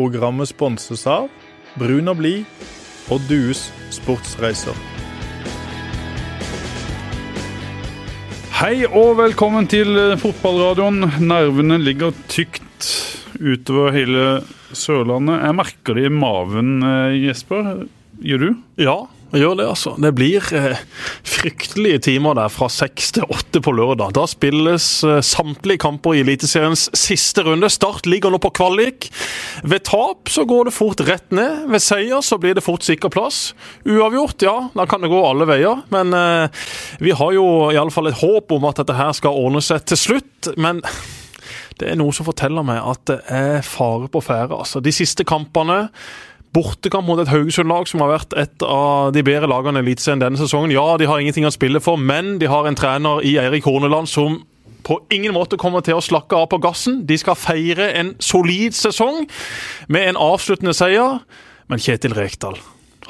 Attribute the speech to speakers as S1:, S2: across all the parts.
S1: Programmet sponses av Brun og blid og Dues sportsreiser.
S2: Hei og velkommen til fotballradioen. Nervene ligger tykt utover hele Sørlandet. Jeg merker det i maven, eh, Jesper. Gjør du?
S3: Ja, gjør det, altså. Det blir eh, fryktelige timer der fra seks til åtte på lørdag. Da spilles eh, samtlige kamper i Eliteseriens siste runde. Start ligger nå på kvalik. Ved tap så går det fort rett ned. Ved seier så blir det fort sikker plass. Uavgjort, ja, da kan det gå alle veier. Men eh, vi har jo iallfall et håp om at dette her skal ordne seg til slutt. Men det er noe som forteller meg at det er fare på ferde. Altså, de siste kampene Bortekamp mot et Haugesund-lag som har vært et av de bedre lagene i Eliteserien denne sesongen. Ja, de har ingenting å spille for, men de har en trener i Eirik Horneland som på ingen måte kommer til å slakke av på gassen. De skal feire en solid sesong med en avsluttende seier. Men Kjetil Rekdal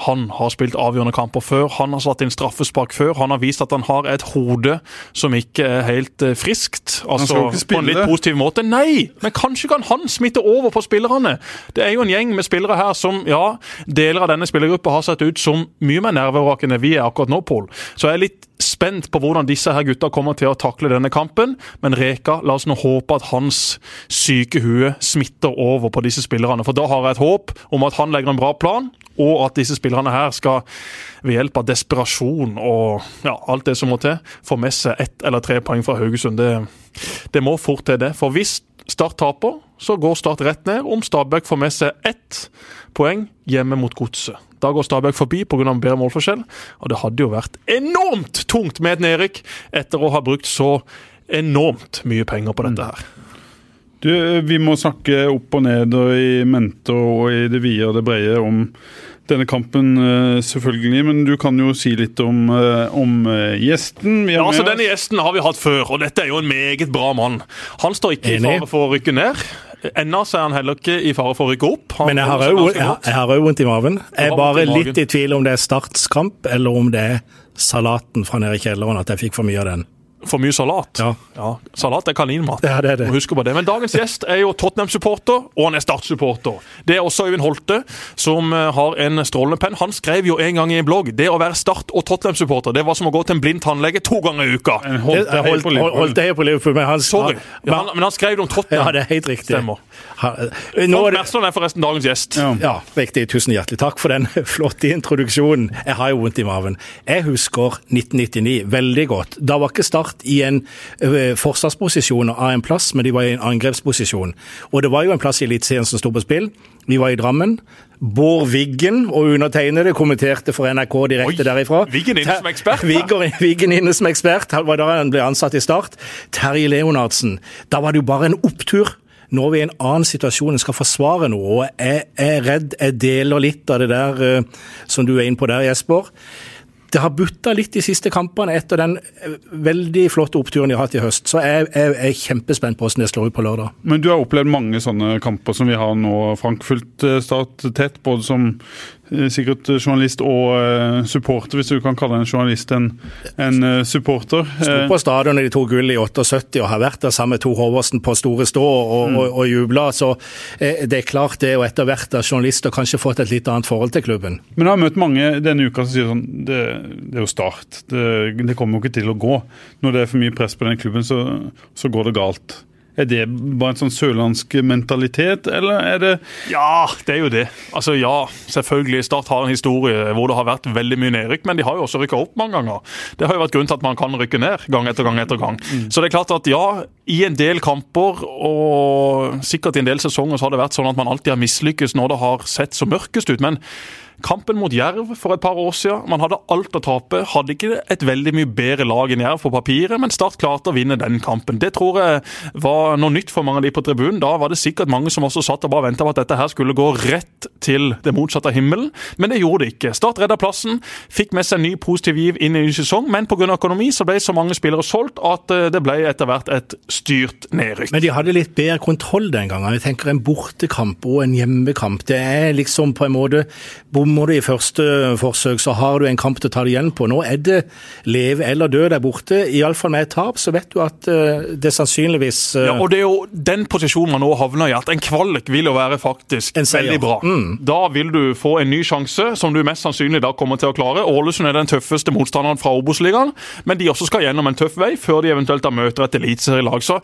S3: han har spilt avgjørende kamper før, han har satt inn straffespark før. Han har vist at han har et hode som ikke er helt eh, friskt. Altså på en litt positiv måte. Nei, men kanskje kan han smitte over på spillerne. Det er jo en gjeng med spillere her som, ja, deler av denne spillergruppa har sett ut som mye mer nervevrakende vi er akkurat nå, Pål. Så jeg er litt spent på hvordan disse her gutta kommer til å takle denne kampen. Men Reka, la oss nå håpe at hans syke hue smitter over på disse spillerne. For da har jeg et håp om at han legger en bra plan, og at disse spillerne her skal ved hjelp av desperasjon og ja, alt det som må til, få med seg ett eller tre poeng fra Haugesund. Det, det må fort til, det. For hvis Start taper, så går Start rett ned om Stabæk får med seg ett poeng hjemme mot Godset. Da går Stabæk forbi pga. bedre målforskjell, og det hadde jo vært enormt tungt med et nedrykk etter å ha brukt så enormt mye penger på dette her.
S2: Du, Vi må snakke opp og ned og i mente og i det vide og det brede om denne kampen, eh, selvfølgelig. Men du kan jo si litt om, eh, om eh, gjesten.
S3: ja, altså Denne gjesten har vi hatt før, og dette er jo en meget bra mann. Han står ikke Enig. i fare for å rykke ned. Ennå er han heller ikke i fare for å rykke opp. Han
S4: Men jeg har òg vondt i maven. Jeg er bare litt i tvil om det er startskamp, eller om det er salaten fra nede i kjelleren, at jeg fikk for mye av den
S3: for mye salat.
S4: Ja.
S3: ja. Salat er kaninmat.
S4: Ja, det er det.
S3: Husk på det. Men dagens gjest er jo Tottenham-supporter, og han er Start-supporter. Det er også Øyvind Holte, som eh, har en strålende penn. Han skrev jo en gang i en blogg det å være Start- og Tottenham-supporter, det var som å gå til en blind tannlege to ganger i uka.
S4: Holte heier på Liverpool. Holte heier på Liverpool, men han,
S3: Sorry, men han, men han skrev det om Tottenham.
S4: Ja, det er helt riktig.
S3: Stemmer. Frank Mersland er forresten dagens gjest.
S4: Ja. ja, riktig. Tusen hjertelig takk for den flotte introduksjonen. Jeg har jo vondt i maven. Jeg husker 1999 veldig godt. Da var ikke Start i en forsvarsposisjon forsvarsposisjoner av en plass, men de var i en angrepsposisjon. Og det var jo en plass i Eliteserien som sto på spill. Vi var i Drammen. Bård Wiggen og undertegnede kommenterte for NRK direkte Oi, derifra.
S3: Wiggen inne som ekspert?
S4: Wiggen inne som ekspert. Det var da han ble ansatt i Start. Terje Leonardsen. Da var det jo bare en opptur. Nå er vi i en annen situasjon, en skal forsvare noe. og Jeg er redd jeg deler litt av det der uh, som du er inne på der, Jesper. Det har butta litt de siste kampene etter den eh, veldig flotte oppturen de har hatt i høst. Så jeg, jeg, jeg er kjempespent på hvordan det slår ut på lørdag.
S2: Men du har opplevd mange sånne kamper som vi har nå, Frank. Fulgt eh, Start tett, både som sikkert journalist og uh, supporter, hvis du kan kalle en journalist en, en supporter.
S4: Sto på stadion da de tok gull i 78 og har vært der sammen med Tor Håvardsen på store stå og, mm. og, og jubla. Så det er klart det, og etter hvert har journalister kanskje fått et litt annet forhold til klubben.
S2: Men jeg har møtt mange denne uka som sier sånn det, det er jo Start. Det, det, kommer jo ikke til å gå. Når det er for mye press på den klubben, så, så går det galt. Er det bare en sånn sørlandsk mentalitet, eller er det
S3: Ja, det er jo det. Altså ja, selvfølgelig. Start har en historie hvor det har vært veldig mye nedrykk, men de har jo også rykka opp mange ganger. Det har jo vært grunnen til at man kan rykke ned gang etter gang etter gang. Mm. Så det er klart at ja, i en del kamper og sikkert i en del sesonger så har det vært sånn at man alltid har mislykkes når det har sett så mørkest ut. men Kampen mot Jerv for et par år siden. Man hadde alt å tape. Hadde ikke et veldig mye bedre lag enn Jerv på papiret, men Start klarte å vinne den kampen. Det tror jeg var noe nytt for mange av de på tribunen. Da var det sikkert mange som også satt og bare venta på at dette her skulle gå rett til det motsatte av himmelen, men det gjorde det ikke. Start redda plassen, fikk med seg ny positiv giv inn i ny sesong, men pga. økonomi så ble så mange spillere solgt at eh, det ble etter hvert et styrt nedrykk.
S4: Men de hadde litt bedre kontroll den gangen. Jeg tenker En bortekamp og en hjemmekamp. Det er liksom på en måte Bommer du i første forsøk, så har du en kamp til å ta det igjen på. Nå er det leve eller dø der borte. Iallfall med et tap, så vet du at uh, det sannsynligvis uh,
S3: ja, og Det er jo den posisjonen man nå havner i. at En kvalik vil jo være faktisk veldig bra. Mm. Da vil du få en ny sjanse, som du mest sannsynlig da kommer til å klare. Ålesund er den tøffeste motstanderen fra Obos-ligaen, men de også skal gjennom en tøff vei før de eventuelt da møter et eliteserielag. Så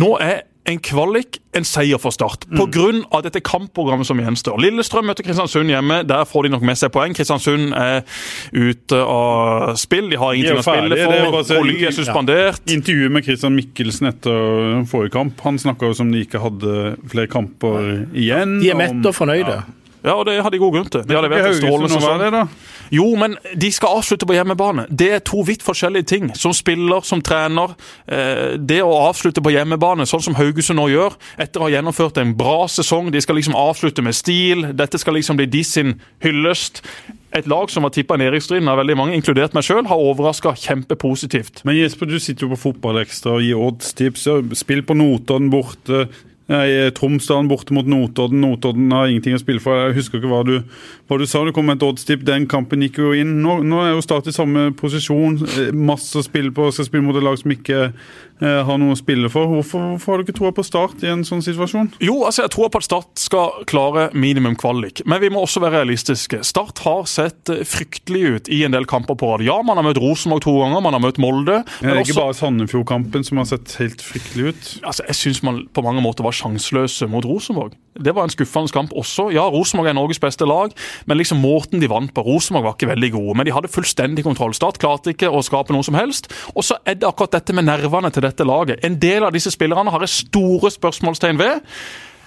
S3: nå er en kvalik en seier for Start, mm. pga. dette kampprogrammet som gjenstår. Lillestrøm møter Kristiansund hjemme. Der får de nok med seg poeng. Kristiansund er ute av spill. De har ingenting de å spille for. Oly er suspendert.
S2: Ja. Intervjuet med Christian Mikkelsen etter forrige kamp. Han snakka jo som de ikke hadde flere kamper igjen.
S4: De er mette og fornøyde.
S3: Ja. Ja, og det hadde de god grunn til. De hadde vært en strålende sesong. Jo, men de skal avslutte på hjemmebane. Det er to vidt forskjellige ting. Som spiller, som trener. Eh, det å avslutte på hjemmebane, sånn som Haugesund nå gjør, etter å ha gjennomført en bra sesong, de skal liksom avslutte med stil. Dette skal liksom bli de sin hyllest. Et lag som har tippa nedrykksstriden av veldig mange, inkludert meg sjøl, har overraska kjempepositivt.
S2: Men Jesper, du sitter jo på Fotballekstra og gir oddstips. Spill på Notodden borte. Nei, Tromsdalen borte mot Notodden. Notodden har ingenting å spille for. Jeg husker ikke hva du, hva du sa. Det kom et oddstip. Den kampen gikk jo inn. Nå, nå er jo Start i samme posisjon. Eh, masse å spille på. Skal spille mot et lag som ikke eh, har noe å spille for. Hvorfor, hvorfor, har du ikke troa på Start i en sånn situasjon?
S3: Jo, altså jeg tror på at Start skal klare minimum kvalik. Men vi må også være realistiske. Start har sett eh, fryktelig ut i en del kamper på rad. Ja, man har møtt Rosenborg to ganger, man har møtt Molde.
S2: Men det er ikke også... bare Sandefjord-kampen som har sett helt fryktelig ut?
S3: Altså, Jeg syns man på mange måter var sjanseløse mot Rosenborg. Det var en skuffende kamp også. Ja, Rosenborg er Norges beste lag, men liksom måten de vant på Rosenborg var ikke veldig gode. Men de hadde fullstendig kontroll. Start klarte ikke å skape noe som helst. Og så er det akkurat dette med nervene til dette laget. En del av disse spillerne har jeg store spørsmålstegn ved.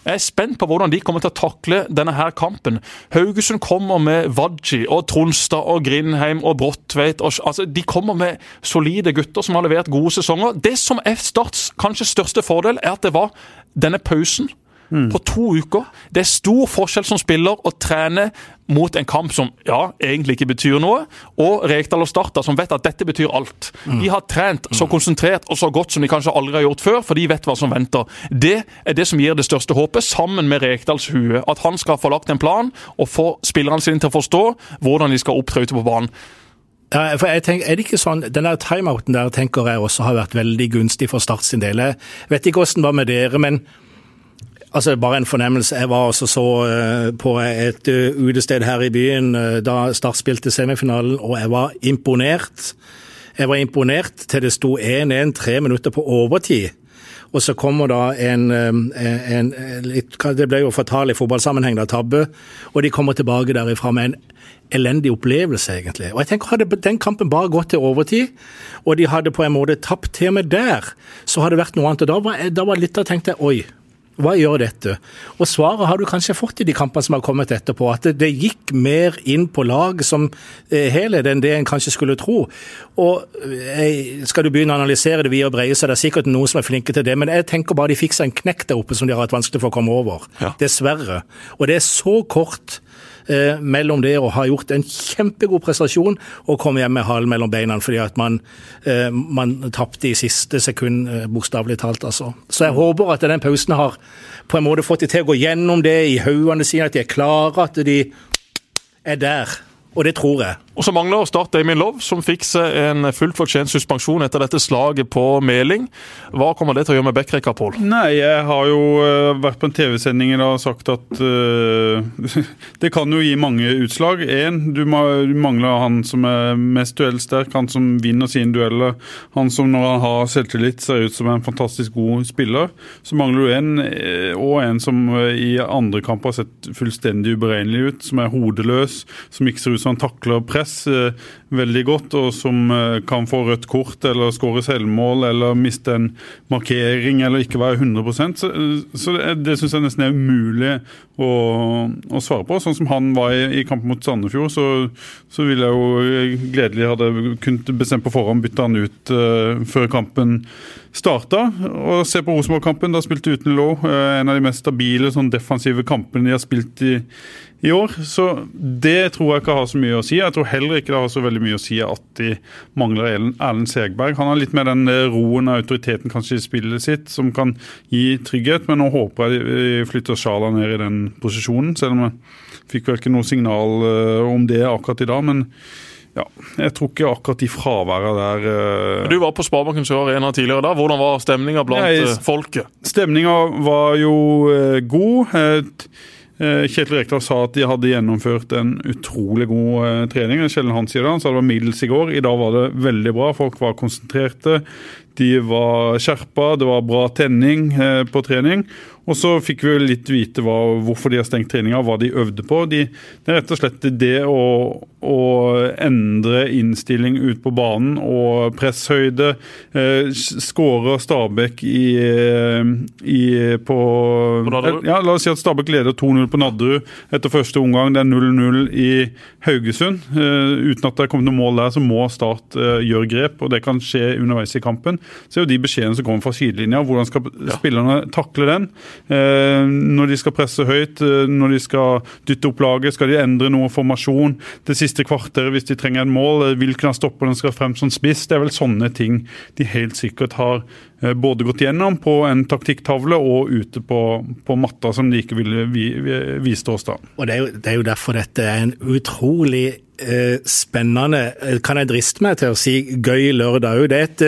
S3: Jeg er spent på hvordan de kommer til å takle denne her kampen. Haugesund kommer med Wadji og Tronstad og Grindheim og Bråttveit. Altså, de kommer med solide gutter som har levert gode sesonger. Det som er Starts kanskje største fordel, er at det var denne pausen mm. på to uker. Det er stor forskjell som spiller å trene mot en kamp som ja, egentlig ikke betyr noe, og Rekdal og Starta som vet at dette betyr alt. Mm. De har trent så konsentrert og så godt som de kanskje aldri har gjort før, for de vet hva som venter. Det er det som gir det største håpet, sammen med Rekdals hue. At han skal få lagt en plan og få spillerne sine til å forstå hvordan de skal opptre ute på banen.
S4: Ja, for jeg tenker, er det ikke sånn, Den der timeouten der tenker jeg også har vært veldig gunstig for Start sin del. Jeg vet ikke hvordan det var med dere, men altså bare en fornemmelse. Jeg var også så uh, på et uh, utested her i byen uh, da Start spilte semifinalen, og jeg var imponert. Jeg var imponert til det sto 1-1 tre minutter på overtid. Og så kommer da en, en, litt, Det ble jo fatal i fotballsammenheng, da, tabbe. Og de kommer tilbake derifra med en elendig opplevelse, egentlig. Og jeg tenker Hadde den kampen bare gått til overtid, og de hadde på en måte tapt til og med der, så hadde det vært noe annet. Og da var, da var litt av tenkte oi. Hva gjør dette? Og svaret har du kanskje fått i de kampene som har kommet etterpå, at det, det gikk mer inn på lag som eh, helhet enn det en kanskje skulle tro. Og eh, Skal du begynne å analysere det via breie, så er det sikkert noen som er flinke til det, men jeg tenker bare de fikk seg en knekk der oppe som de har hatt vanskelig for å komme over. Ja. Dessverre. Og det er så kort eh, mellom det å ha gjort en kjempegod prestasjon og komme hjem med halen mellom beina fordi at man, eh, man tapte i siste sekund, eh, bokstavelig talt. altså. Så jeg håper at den pausen har på en måte fått de til å gå gjennom det i haugene sine, at de er klare, at de er der. Og det tror jeg.
S3: Og så mangler Start Damien Love, som fikk seg en fullt fortjent suspensjon etter dette slaget på Meling. Hva kommer det til å gjøre med backrekka, Pål?
S2: Nei, jeg har jo uh, vært på en TV-sending og sagt at uh, det kan jo gi mange utslag. Én, du, du, mangler han som er mest duellsterk, han som vinner sine dueller. Han som når han har selvtillit ser ut som en fantastisk god spiller. Så mangler du en, eh, og en som i andre kamper har sett fullstendig uberegnelig ut. Som er hodeløs, som ikke ser ut som han takler press press eh, veldig godt, og som eh, kan få rødt kort eller skåre selvmål eller miste en markering eller ikke være 100 Så, så det, det syns jeg nesten er umulig å, å, svare på. Sånn som han var i, i kampen mot Sandefjord, så, så ville jeg jo gledelig hadde kunnet bestemme på forhånd bytte han ut uh, før kampen starta. Og se på Rosenborg-kampen, da spilte uten lå. eh, En av de mest stabile sånn defensive kampene de har spilt i, i år. Så det tror jeg ikke har så mye å si. Jeg tror heller ikke det har så veldig mye å si at de mangler Erlend Segberg. Han har litt mer den eh, roen og autoriteten kanskje i spillet sitt som kan gi trygghet, men nå håper jeg de flytter Sjala ned i den posisjonen. Selv om jeg fikk vel ikke noe signal eh, om det akkurat i dag. men ja, jeg tror ikke akkurat de fraværene der uh...
S3: Du var på Sparebanken Sør Arena tidligere da. Hvordan var stemninga blant
S2: Nei,
S3: eh, folket?
S2: Stemninga var jo uh, god. Uh, Kjetil Rekdal sa at de hadde gjennomført en utrolig god trening. Kjell han sier det, han sa det var middels i går. I dag var det veldig bra. Folk var konsentrerte. De var skjerpa, det var bra tenning på trening. Og så fikk vi litt vite hva, hvorfor de har stengt treninga, hva de øvde på. De, det er rett og slett det å, å endre innstilling ut på banen og presshøyde. Eh, Skårer Stabæk i, eh, i på
S3: Nadderud?
S2: ja, La oss si at Stabæk leder 2-0 på Nadderud etter første omgang. Det er 0-0 i Haugesund. Eh, uten at det er kommet noe mål der, så må Start eh, gjøre grep, og det kan skje underveis i kampen. Så er jo de beskjedene som kommer fra sidelinja, hvordan skal spillerne takle den? Eh, når de skal presse høyt, eh, når de skal dytte opp laget, skal de endre noe formasjon? Det siste kvarteret hvis de trenger en mål, eh, hvilken av stopperne skal frem som spiss? Det er vel sånne ting de helt sikkert har eh, både gått gjennom på en taktikktavle og ute på, på matta, som de ikke ville vi, vi, viste oss da.
S4: Og det er, jo, det er jo derfor dette er en utrolig eh, spennende, eh, kan jeg driste meg til å si, gøy lørdag òg. Det er et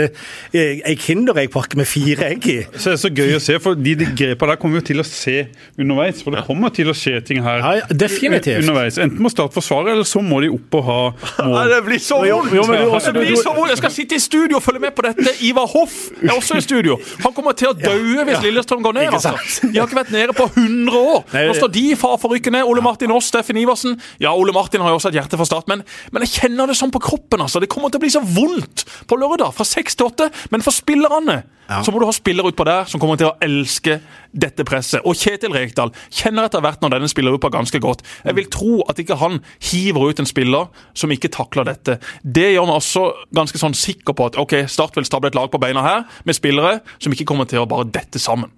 S4: eh, ei Kindereggpakke med fire egg i.
S2: Så det er så gøy å se, for de, de grepene der kommer vi til å se underveis. For det kommer til å skje ting her
S4: Ja, ja, definitivt.
S2: underveis. Enten må Start forsvare, eller så må de opp og ha mål.
S3: det blir så
S4: du- også-
S3: det blir så vondt! Jeg skal sitte i studio og følge med på dette. Ivar Hoff er også i studio. Han kommer til å daue hvis Lillestrøm går ned. Altså. De har ikke vært nede på 100 år. Nå står de i fare for å rykke ned. Ole Martin Aas, Steffen Iversen. Ja, Ole Martin har jo også et hjerte for Start, men, men jeg kjenner det sånn på kroppen. altså. Det kommer til å bli så vondt på lørdag, fra seks til åtte. Men for spillerne så må du ha spillere utpå der som kommer til å elske dette presset. Og Kjetil Rekdal kjenner etter hvert når denne spillergruppa ganske godt. Jeg vil tro at ikke han hiver ut en spiller som ikke takler dette. Det gjør meg også ganske sånn sikker på at ok, Start vil stable et lag på beina her med spillere som ikke kommer til å bare dette sammen.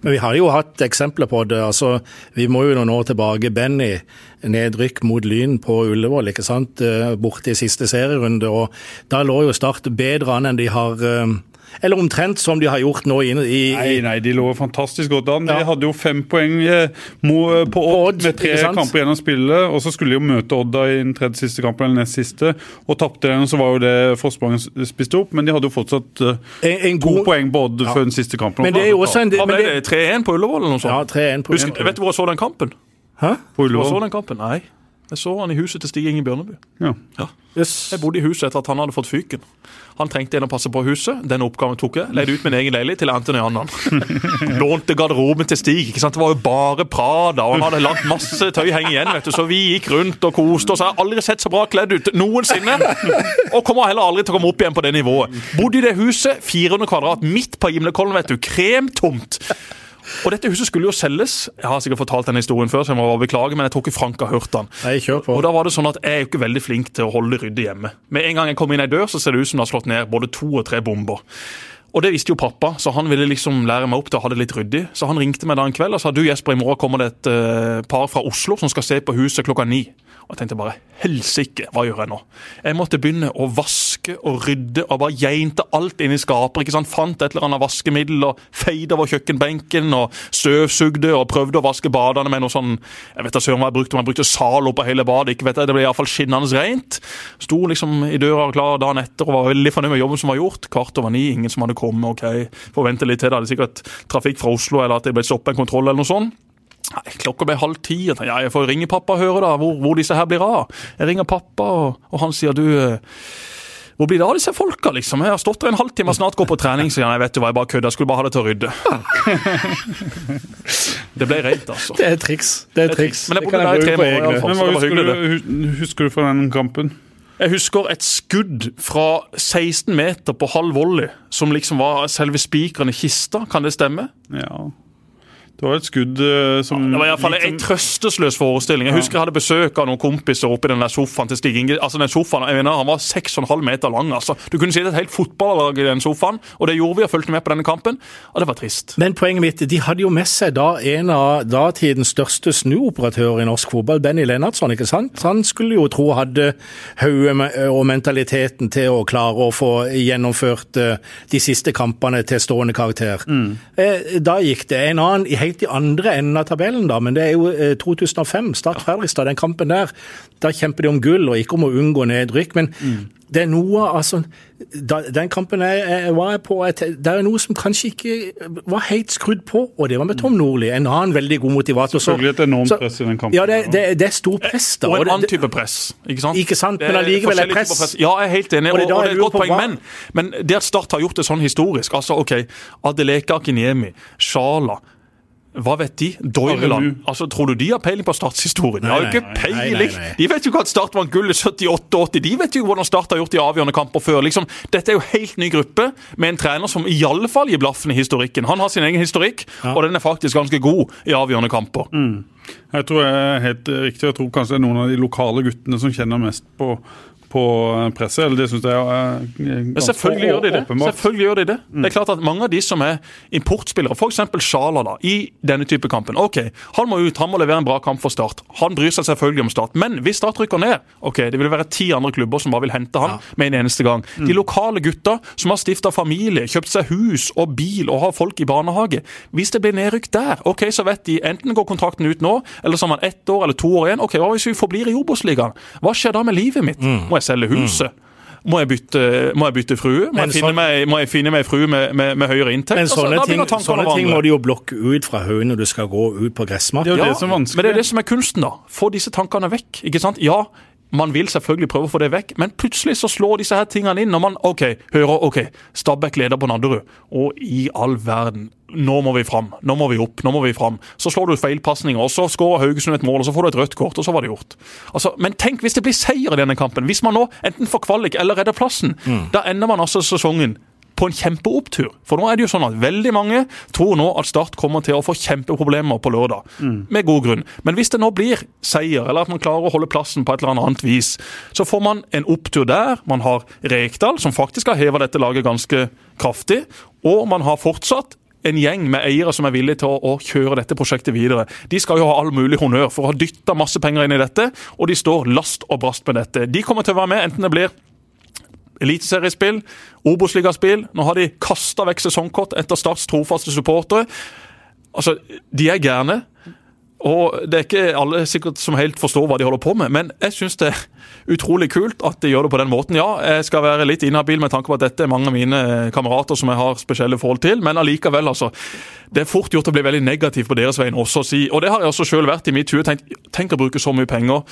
S4: Men vi har jo hatt eksempler på det. altså Vi må jo nå tilbake. Benny, nedrykk mot Lyn på Ullevål, ikke sant? eh, borte i siste serierunde. og Da lå jo Start bedre an enn de har eh, Eller omtrent som de har gjort nå i, i,
S2: Nei, nei, de lå fantastisk godt an. De
S4: Ja.
S2: hadde jo fem poeng eh, mo- på Odd
S4: Odd,
S2: med tre kamper gjennom spillet. Og så skulle de jo møte Odda i den tredje siste kampen, eller nest siste. Og tapte den, så var jo det forspranget spiste opp. Men de hadde jo fortsatt
S4: en, en, god...
S2: to poeng på Odd før den siste kampen.
S4: Men det er jo også en men det,
S3: det? 3-1 på Ullevål eller noe
S4: Ja, 3-1 på
S3: Husk, vet du hvor jeg så den kampen?
S4: Hæ?
S2: på
S3: Hvor jeg så den kampen? Nei. Jeg så han i huset til Stig Inge Bjørneby.
S2: Ja.
S4: Yes.
S3: Jeg bodde i huset etter at han hadde fått fyken. Han trengte en å passe på huset. Den oppgaven tok jeg. Leide ut min egen leilighet til Anthony Annan. Lånte garderoben til Stig. ikke sant? Det var jo bare Prada, og han hadde lagt masse tøy henge igjen. vet du, Så vi gikk rundt og koste oss. Jeg har aldri sett så bra kledd ut noensinne. Og kommer heller aldri til å komme opp igjen på det nivået. Bodde i det huset, 400 kvadrat, midt på Gimlekollen, vet du. Kremtomt. Og dette huset skulle jo selges. Jeg har sikkert fortalt denne historien før, så jeg må bare beklage, men jeg tror ikke Frank har hørt den.
S4: Nei, kjør på.
S3: Og da var det sånn at Jeg er jo ikke veldig flink til å holde ryddig hjemme. Med en gang jeg kommer inn ei dør, så ser det ut som det har slått ned både to og tre bomber. Og det visste jo pappa, så han ville liksom lære meg opp til å ha det litt ryddig. Så han ringte meg da en kveld og sa du Jesper, i morgen kommer det et eh, par fra Oslo som skal se på huset klokka ni. Og jeg tenkte bare helsike, hva gjør jeg nå? Jeg måtte begynne å vaske og rydde og bare geinte alt inn i skaper. ikke sant? Fant et eller annet vaskemiddel og feide over kjøkkenbenken og støvsugde og prøvde å vaske badene med noe sånn Jeg vet da søren hva jeg brukte, om jeg brukte Zalo på hele badet. ikke vet jeg, Det ble iallfall skinnende rent. Sto liksom i døra og klar dagen etter og var veldig fornøyd med jobben som var gjort. Kvart over ni, ingen som hadde kommet. ok, Får vente litt til, da. Det er sikkert trafikk fra Oslo eller at det ble stoppet en kontroll eller noe sånt. Nei, klokka ble halv ti. og tenkte, Ja, jeg får ringe pappa og høre da, hvor, hvor disse her blir av. Jeg ringer pappa, og, og han sier du eh, Hvor blir det av disse folka, liksom? Jeg har stått der en halvtime og snart går på trening, sier han. Jeg vet du hva, jeg bare kødder. Jeg skulle bare ha det til å rydde. Det ble rent, altså.
S4: Det er et triks. Det er et triks.
S3: Men jeg
S4: Det
S3: bodde
S4: kan
S3: der i tre
S4: bruke på
S3: måneder.
S2: Men hva husker du, husker du fra den kampen?
S3: Jeg husker et skudd fra 16 meter på halv volley, som liksom var selve spikeren i kista. Kan det stemme?
S2: Ja. Det var et skudd eh, som
S3: Det var i hvert fall en trøstesløs forestilling. Jeg husker jeg hadde besøk av noen kompiser oppi den der sofaen til Stig Inge. Altså den sofaen, jeg mener, Han var 6,5 meter lang. altså. Du kunne sitte et helt fotballag i den sofaen, og det gjorde vi og fulgte med på denne kampen. Og det var trist.
S4: Men poenget mitt, de hadde jo med seg da en av datidens største snuoperatører i norsk fotball, Benny Lennartson. ikke sant? Han skulle jo tro hadde hodet og mentaliteten til å klare å få gjennomført eh, de siste kampene til stående karakter. Mm. Da gikk det. En annen i helt i andre enden av tabellen, da, men det er jo eh, 2005, Start Fredrikstad, den kampen der. Da kjemper de om gull, og ikke om å unngå nedrykk. men det er noe, altså, da, Den kampen jeg, jeg var på, jeg, det er noe som kanskje ikke var helt skrudd på, og det var med Tom Nordli. En annen veldig god motivator.
S2: Selvfølgelig et enormt
S4: så-
S2: press i den kampen.
S4: Ja, det, det, det er stor press, da.
S3: Og en annen type press. Ikke sant?
S4: Ikke sant, men allikevel er press.
S3: press. Ja, jeg er helt enig,
S4: Og
S3: og,
S4: det
S3: og det er et godt poeng. Men, men det at Start har gjort det sånn historisk altså ok, Adeleke Akiniemi, Sjala hva vet de? Doireland. Altså, Tror du de har peiling på Starts-historien? De har jo ikke peiling! De vet jo ikke at Start vant gullet i 78-80. De vet jo hvordan Start har gjort de avgjørende kamper før. Liksom, dette er jo helt ny gruppe, med en trener som i alle fall gir blaffen i historikken. Han har sin egen historikk, og den er faktisk ganske god i avgjørende kamper.
S2: Jeg tror jeg er helt riktig. Jeg tror kanskje det er noen av de lokale guttene som kjenner mest på, på presse, presset. eller Det syns jeg er eh,
S3: Men
S2: ganske
S3: selvfølgelig gjør de det. Selvfølgelig gjør de Det Det er klart at Mange av de som er importspillere, f.eks. Sjala, da, i denne type kampen. Ok, Han må ut, han må levere en bra kamp for Start. Han bryr seg selvfølgelig om Start. Men hvis Start rykker ned, ok, det vil være ti andre klubber som bare vil hente han med en eneste gang. De lokale gutta som har stifta familie, kjøpt seg hus og bil og har folk i barnehage. Hvis det blir nedrykk der, ok, så vet de enten går kontrakten ut nå, eller så har man ett år eller to år igjen. Ok, Hva hvis vi forblir i Obos-ligaen? Hva skjer da med livet mitt? Må jeg selge huset? Må jeg bytte, må jeg bytte frue? Må jeg, finne
S4: sånn-
S3: meg, må jeg finne meg frue med, med, med høyere inntekt?
S4: Men
S3: Altså,
S4: sånne
S3: altså,
S4: ting, sånne ting må du jo blokke ut fra hodet når du skal gå ut på gressmat.
S2: Det jo
S3: Ja,
S2: det.
S3: Men det er det som er kunsten, da. Få disse tankene vekk. ikke sant? Ja, man vil selvfølgelig prøve å få det vekk, men plutselig så slår disse her tingene inn når man ok, hører ok, Stabæk leder på Nadderud, og i all verden nå må vi fram, nå må vi opp, nå må vi fram. Så slår du feilpasninger, og så skårer Haugesund et mål, og så får du et rødt kort, og så var det gjort. Altså, Men tenk hvis det blir seier i denne kampen. Hvis man nå enten får kvalik eller redder plassen, da ender man altså sesongen på en kjempeopptur. For nå er det jo sånn at veldig mange tror nå at Start kommer til å få kjempeproblemer på lørdag. Med god grunn. Men hvis det nå blir seier, eller at man klarer å holde plassen på et eller annet vis, så får man en opptur der. Man har Rekdal, som faktisk har heva dette laget ganske kraftig. Og man har fortsatt en gjeng med eiere som er villige til å, å kjøre dette prosjektet videre. De skal jo ha all mulig honnør for å ha dytta masse penger inn i dette, og de står last og brast med dette. De kommer til å være med, enten det blir eliteseriespill, Obos-ligaspill. Nå har de kasta vekk sesongkort etter Starts trofaste supportere. Altså, de er gærne. Og det er ikke alle sikkert som helt forstår hva de holder på med, men jeg syns det er utrolig kult at de gjør det på den måten. Ja, jeg skal være litt inhabil med tanke på at dette er mange av mine kamerater som jeg har spesielle forhold til, men allikevel, altså. Det er fort gjort å bli veldig negativ på deres vegne også. og det har jeg også sjøl vært i mitt hue. Tenk å bruke så mye penger,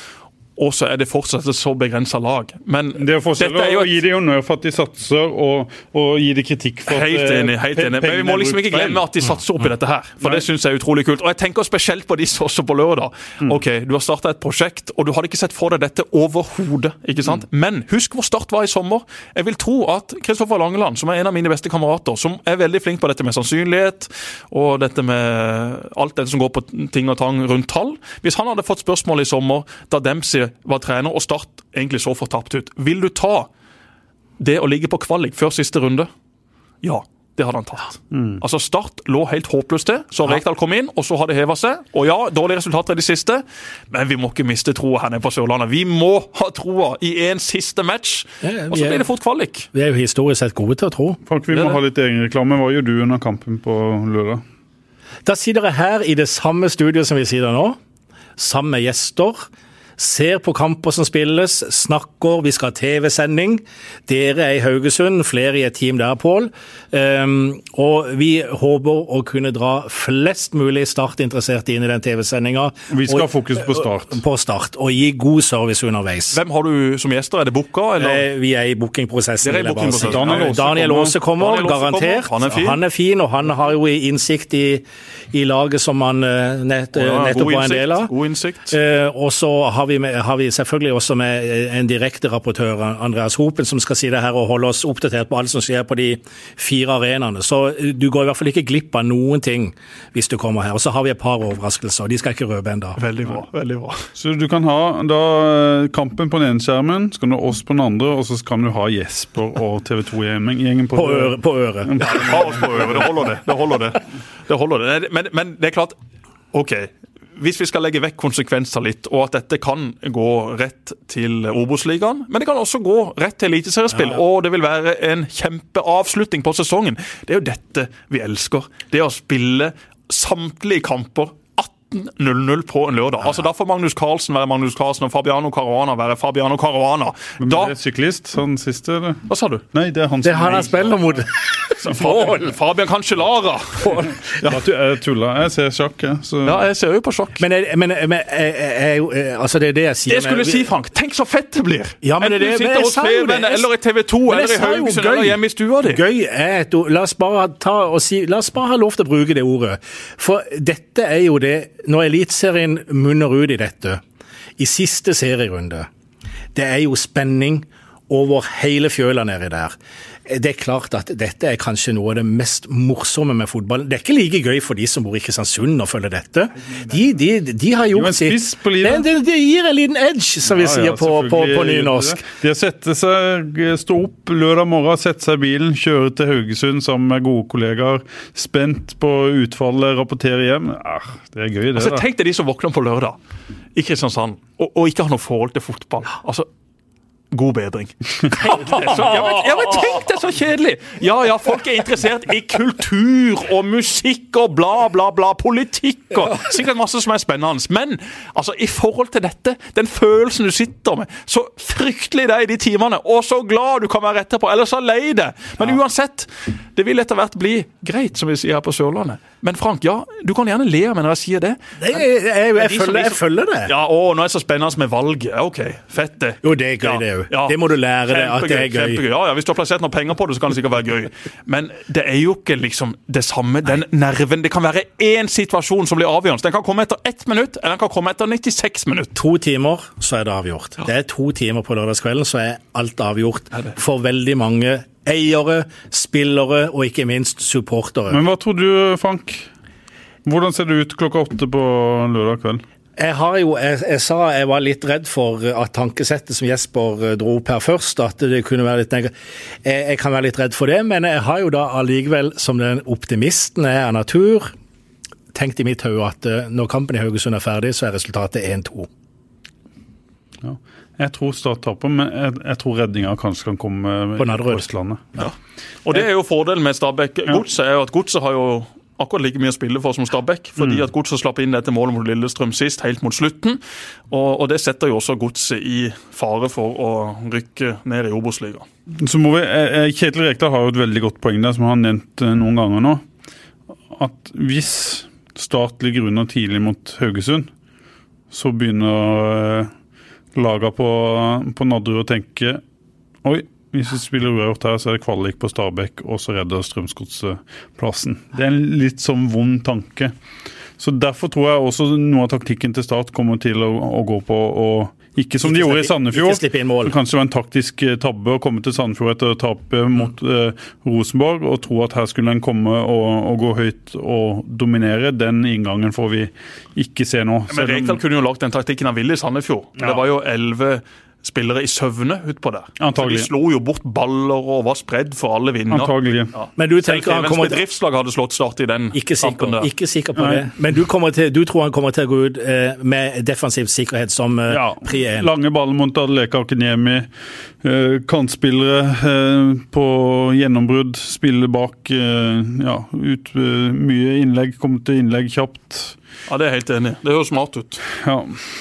S3: og så er det fortsatt et så begrensa lag. Men
S2: Det er forskjell
S3: er jo
S2: å gi dem honnør for at de satser, og, og gi dem kritikk for at
S3: Helt
S2: eh,
S3: enig. helt enig. Men vi må liksom ikke glemme at de satser opp i dette her. For
S2: Nei.
S3: det syns jeg er utrolig kult. Og jeg tenker spesielt på disse også på lørdag. Ok, Du har starta et prosjekt, og du hadde ikke sett for deg dette overhodet. ikke sant? Men husk hvor Start var i sommer. Jeg vil tro at Kristoffer Langeland, som er en av mine beste kamerater, som er veldig flink på dette med sannsynlighet og dette med alt dette som går på ting og tang rundt tall Hvis han hadde fått spørsmål i sommer da Dempsey var trener og Start egentlig så fortapt ut, vil du ta det å ligge på kvalik før siste runde? Ja, det hadde han tatt. Altså Start lå helt håpløst til, så Rekdal kom inn, og så har det heva seg. Og ja, dårlige resultater i de siste, men vi må ikke miste troa her nede på Sørlandet. Vi må ha troa i en siste match,
S4: Ja,
S3: og så blir det fort kvalik.
S4: Vi er jo historisk sett gode til å tro.
S2: Frank, vi må ha litt egenreklame. Hva gjør du under kampen på lørdag?
S4: Da sitter jeg her i det samme studioet som vi sitter nå, sammen med gjester. Ser på kamper som spilles, snakker, vi skal ha TV-sending. Dere er i Haugesund, flere i et team der, Pål. Um, og vi håper å kunne dra flest mulig startinteresserte inn i den TV-sendinga.
S2: Vi skal ha fokus på Start.
S4: På start, og gi god service underveis.
S3: Hvem har du som gjester? Er det Booka, eller?
S4: Eh, Vi er i bookingprosessen.
S3: Bookingprosessen.
S2: Daniel Aase
S4: Daniel
S2: kommer.
S4: Aase kommer,
S3: Daniel
S4: garantert.
S3: Han er fin.
S4: Han er fin, og han har jo innsikt i, i laget som han eh, nett,
S3: Ja,
S4: nettopp
S3: god
S4: var en del av.
S3: God innsikt.
S4: Uh, og så har har vi, med, har vi selvfølgelig også med en direkte rapportør, Andreas Hopen, som skal sitte her og holde oss oppdatert på alt som skjer på de fire arenaene. Så du går i hvert fall ikke glipp av noen ting hvis du kommer her. Og så har vi et par overraskelser, og de skal ikke røpe ennå.
S3: Veldig bra. veldig bra.
S2: Så du kan ha da eh, kampen på den ene skjermen, så kan du ha oss på den andre, og så kan du ha Jesper og TV 2-gjengen på,
S4: På øret. På øret.
S3: Ja, ha oss på øret. Det holder, det. Det holder det. det, holder det. Men, men det er klart OK. Hvis vi skal legge vekk konsekvenser litt, og at dette kan gå rett til Obos-ligaen, men det kan også gå rett til eliteseriespill,
S4: Ja, ja.
S3: og det vil være en kjempeavslutning på sesongen. Det er jo dette vi elsker. Det å spille samtlige kamper 18.00 på en lørdag. Altså Da får Magnus Carlsen være Magnus Carlsen og Fabiano Caruana være Fabiano Caruana.
S2: Men
S3: Da,
S2: er det syklist, sånn siste, eller?
S3: Hva sa du?
S2: Nei, det er han
S4: Det er
S2: som
S4: han spiller mot.
S3: Fabian, Fabian Cancellara.
S2: Ja, du jeg tulla. Jeg ser sjakk, jeg. Så
S3: Ja, jeg ser jo på sjakk.
S4: Men, jeg, men, men jeg, jeg, jeg, eh, altså det er det jeg sier.
S3: Det skulle
S4: men-
S3: jeg si, Frank. Tenk så fett det blir!
S4: Ja, men det er
S3: Enten du
S4: men
S3: sitter
S4: jeg
S3: hos
S4: sa jo det.
S3: Feven,
S4: Jeg-
S3: eller i TV 2,
S4: Men jeg
S3: eller i
S4: sa jo
S3: Haugesund,
S4: gøy.
S3: eller hjemme i stua di.
S4: Gøy er et ord. La oss bare ta og si La oss bare ha lov til å bruke det ordet. For dette er jo det Når Eliteserien munner ut i dette, i siste serierunde, det er jo spenning over hele fjøla nedi der. Det er klart at dette er kanskje noe av det mest morsomme med fotball. Det er ikke like gøy for de som bor i Kristiansund og følger dette. De, de, de har
S2: Jo,
S4: gjort sitt.
S2: på livet.
S4: Det, det, det gir en liten edge, som vi
S2: Ja, ja,
S4: sier på, på, på nynorsk.
S2: De har sett seg, stå opp lørdag morgen, sette seg i bilen, kjøre til Haugesund sammen med gode kollegaer. Spent på utfallet, rapportere hjem. Ah, det er gøy, det.
S3: Altså,
S2: da.
S3: tenk deg de som våkner på lørdag i Kristiansand og, og ikke har noe forhold til fotball. Altså, God bedring. Tenk det så, ja, men, ja, men tenk det så kjedelig! Ja ja, folk er interessert i kultur og musikk og bla, bla, bla. Politikk og sikkert masse som er spennende. Men altså, i forhold til dette, den følelsen du sitter med, så fryktelig det er i de timene, og så glad du kan være etterpå, eller så lei det. Men uansett, det vil etter hvert bli greit, som vi sier her på Sørlandet. Men Frank, ja, du kan gjerne le når jeg sier det.
S4: Det jeg, jeg, jeg, følger, jeg følger det.
S3: Ja, å, nå er det så spennende med valget. Ja, OK, fett det.
S4: Jo, det er gøy, det òg. Det må du lære deg, at det er gøy.
S3: Kjempegøy. Ja, ja, Hvis du har plassert noen penger på det, så kan det sikkert være gøy. Men det er jo ikke liksom det samme. Den nerven Det kan være én situasjon som blir avgjørende. Den kan komme etter ett minutt, eller den kan komme etter 96 minutter.
S4: To timer, så er det avgjort. Det er to timer på lørdagskvelden, så er alt avgjort for veldig mange eiere, spillere og ikke minst supportere.
S2: Men hva tror du, Frank? Hvordan ser det ut klokka åtte på lørdag kveld?
S4: Jeg har jo, jeg, jeg sa jeg var litt redd for at tankesettet som Jesper eh, dro opp her først, at det kunne være litt negativt. jeg, jeg kan være litt redd for det, men jeg har jo da allikevel, som den optimisten jeg er av natur, tenkt i mitt hode at eh, når kampen i Haugesund er ferdig, så er resultatet 1-2.
S2: Ja. Jeg tror Start taper, men jeg, jeg tror redninga kanskje kan komme
S4: På Nadderud.
S2: Østlandet.
S3: Og det er jo fordelen med Stabæk. Godset er jo at Godset har jo akkurat like mye å spille for som Stabæk. Fordi at Godset slapp inn dette målet mot Lillestrøm sist, helt mot slutten. Og, og det setter jo også Godset i fare for å rykke ned i Obos-ligaen.
S2: Så må vi, eh, eh, Kjetil Rekdal har jo et veldig godt poeng der, som han har nevnt eh, noen ganger nå. At hvis Start ligger under tidlig mot Haugesund, så begynner laga på, på Nadderud og tenke Oi, hvis vi spiller uavgjort her, så er det kvalik på Stabæk, og så redder Strømsgodset plassen. Det er en litt sånn vond tanke. Så Derfor tror jeg også noe av taktikken til Start kommer til å, å gå på å ikke som de
S4: Ikke
S2: gjorde i Sandefjord.
S4: ikke inn mål.
S2: Det kanskje var en taktisk eh, tabbe å komme til Sandefjord etter å tape mot eh, Rosenborg og tro at her skulle en komme og, og gå høyt og dominere. Den inngangen får vi ikke se nå.
S3: Men Rekdal kunne jo lagt den taktikken han ville i Sandefjord.
S2: Ja.
S3: Det var jo elleve spillere i søvne utpå der.
S2: Antagelig.
S3: Så de slo jo bort baller og var spredd for alle vinder.
S2: Antagelig.
S3: Ja.
S4: Men du
S3: Selv
S4: tenker han kommer
S3: bedriftslag hadde slått Start i den
S4: Ikke sikker,
S3: kampen der.
S4: ikke sikker på
S2: Nei.
S4: det. Men du, til, du tror han kommer til å gå ut eh, med defensiv sikkerhet som eh,
S2: Ja,
S4: pri 1?
S2: lange baller mot Adeleka Akiniemi. Eh, kantspillere eh, på gjennombrudd. Spille bak. Eh, ja, ut, eh, mye innlegg. Kommer til innlegg kjapt.
S3: Ja, Det er jeg helt enig. i. Det høres smart ut.
S2: Ja.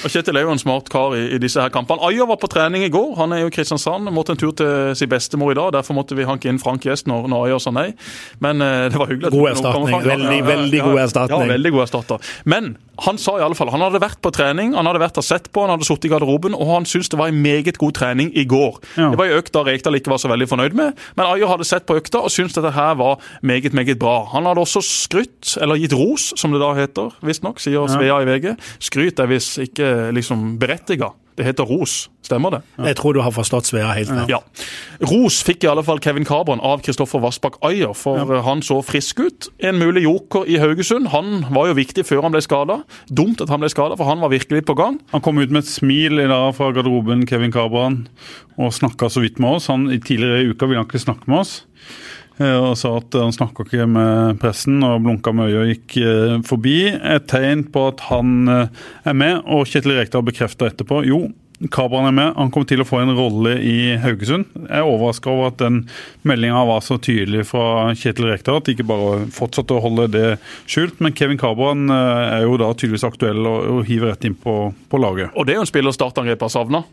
S3: Og Kjetil er jo en smart kar i, i disse her kampene. Ayer var på trening i går. Han er jo i Kristiansand. Måtte en tur til sin bestemor i dag. Derfor måtte vi hanke inn Frank Gjest når, når Ayer sa nei. Men eh, det var hyggelig.
S4: God erstatning. Veldig, veldig god erstatning.
S3: Ja, veldig god erstatter. Men han sa i alle fall, han hadde vært på trening, han hadde vært og sett på, han hadde sittet i garderoben, og han syntes det var en meget god trening i går.
S2: Ja.
S3: Det var en økt da Rekdal ikke var så veldig fornøyd med, men Ayer hadde sett på økta og syntes dette her var meget, meget bra. Han hadde også skrytt, eller gitt ros, som det da heter, hvis visstnok, sier Svea i VG. Skryt er visst ikke liksom berettiga. Det heter ros. Stemmer det?
S4: Jeg tror du har forstått Svea helt feil.
S3: Ja. Ros fikk i alle fall Kevin Cabran av Kristoffer Vassbakk Ayer, for eh, han så frisk ut. En mulig joker i Haugesund. Han var jo viktig før han ble skada. Dumt at han ble skada, for han var virkelig på gang.
S2: Han kom ut med et smil i dag fra garderoben, Kevin Cabran, og snakka så vidt med oss. Han, tidligere i uka ville han ikke snakke med oss. Eh, Og sa at han snakka ikke med pressen og blunka med øyet og gikk eh, forbi. Et tegn på at han eh, er med, og Kjetil Rekdal bekrefta etterpå. Jo, Kabran er med. Han kommer til å få en rolle i Haugesund. Jeg er overraska over at den meldinga var så tydelig fra Kjetil Rekdal, at de ikke bare fortsatte å holde det skjult. Men Kevin Kabran er jo da tydeligvis aktuell og, hiver rett inn på, på laget.
S3: Og det er jo en spiller startangrep har savna.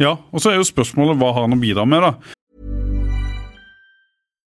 S2: Ja, og så er jo spørsmålet hva har han å bidra med, da.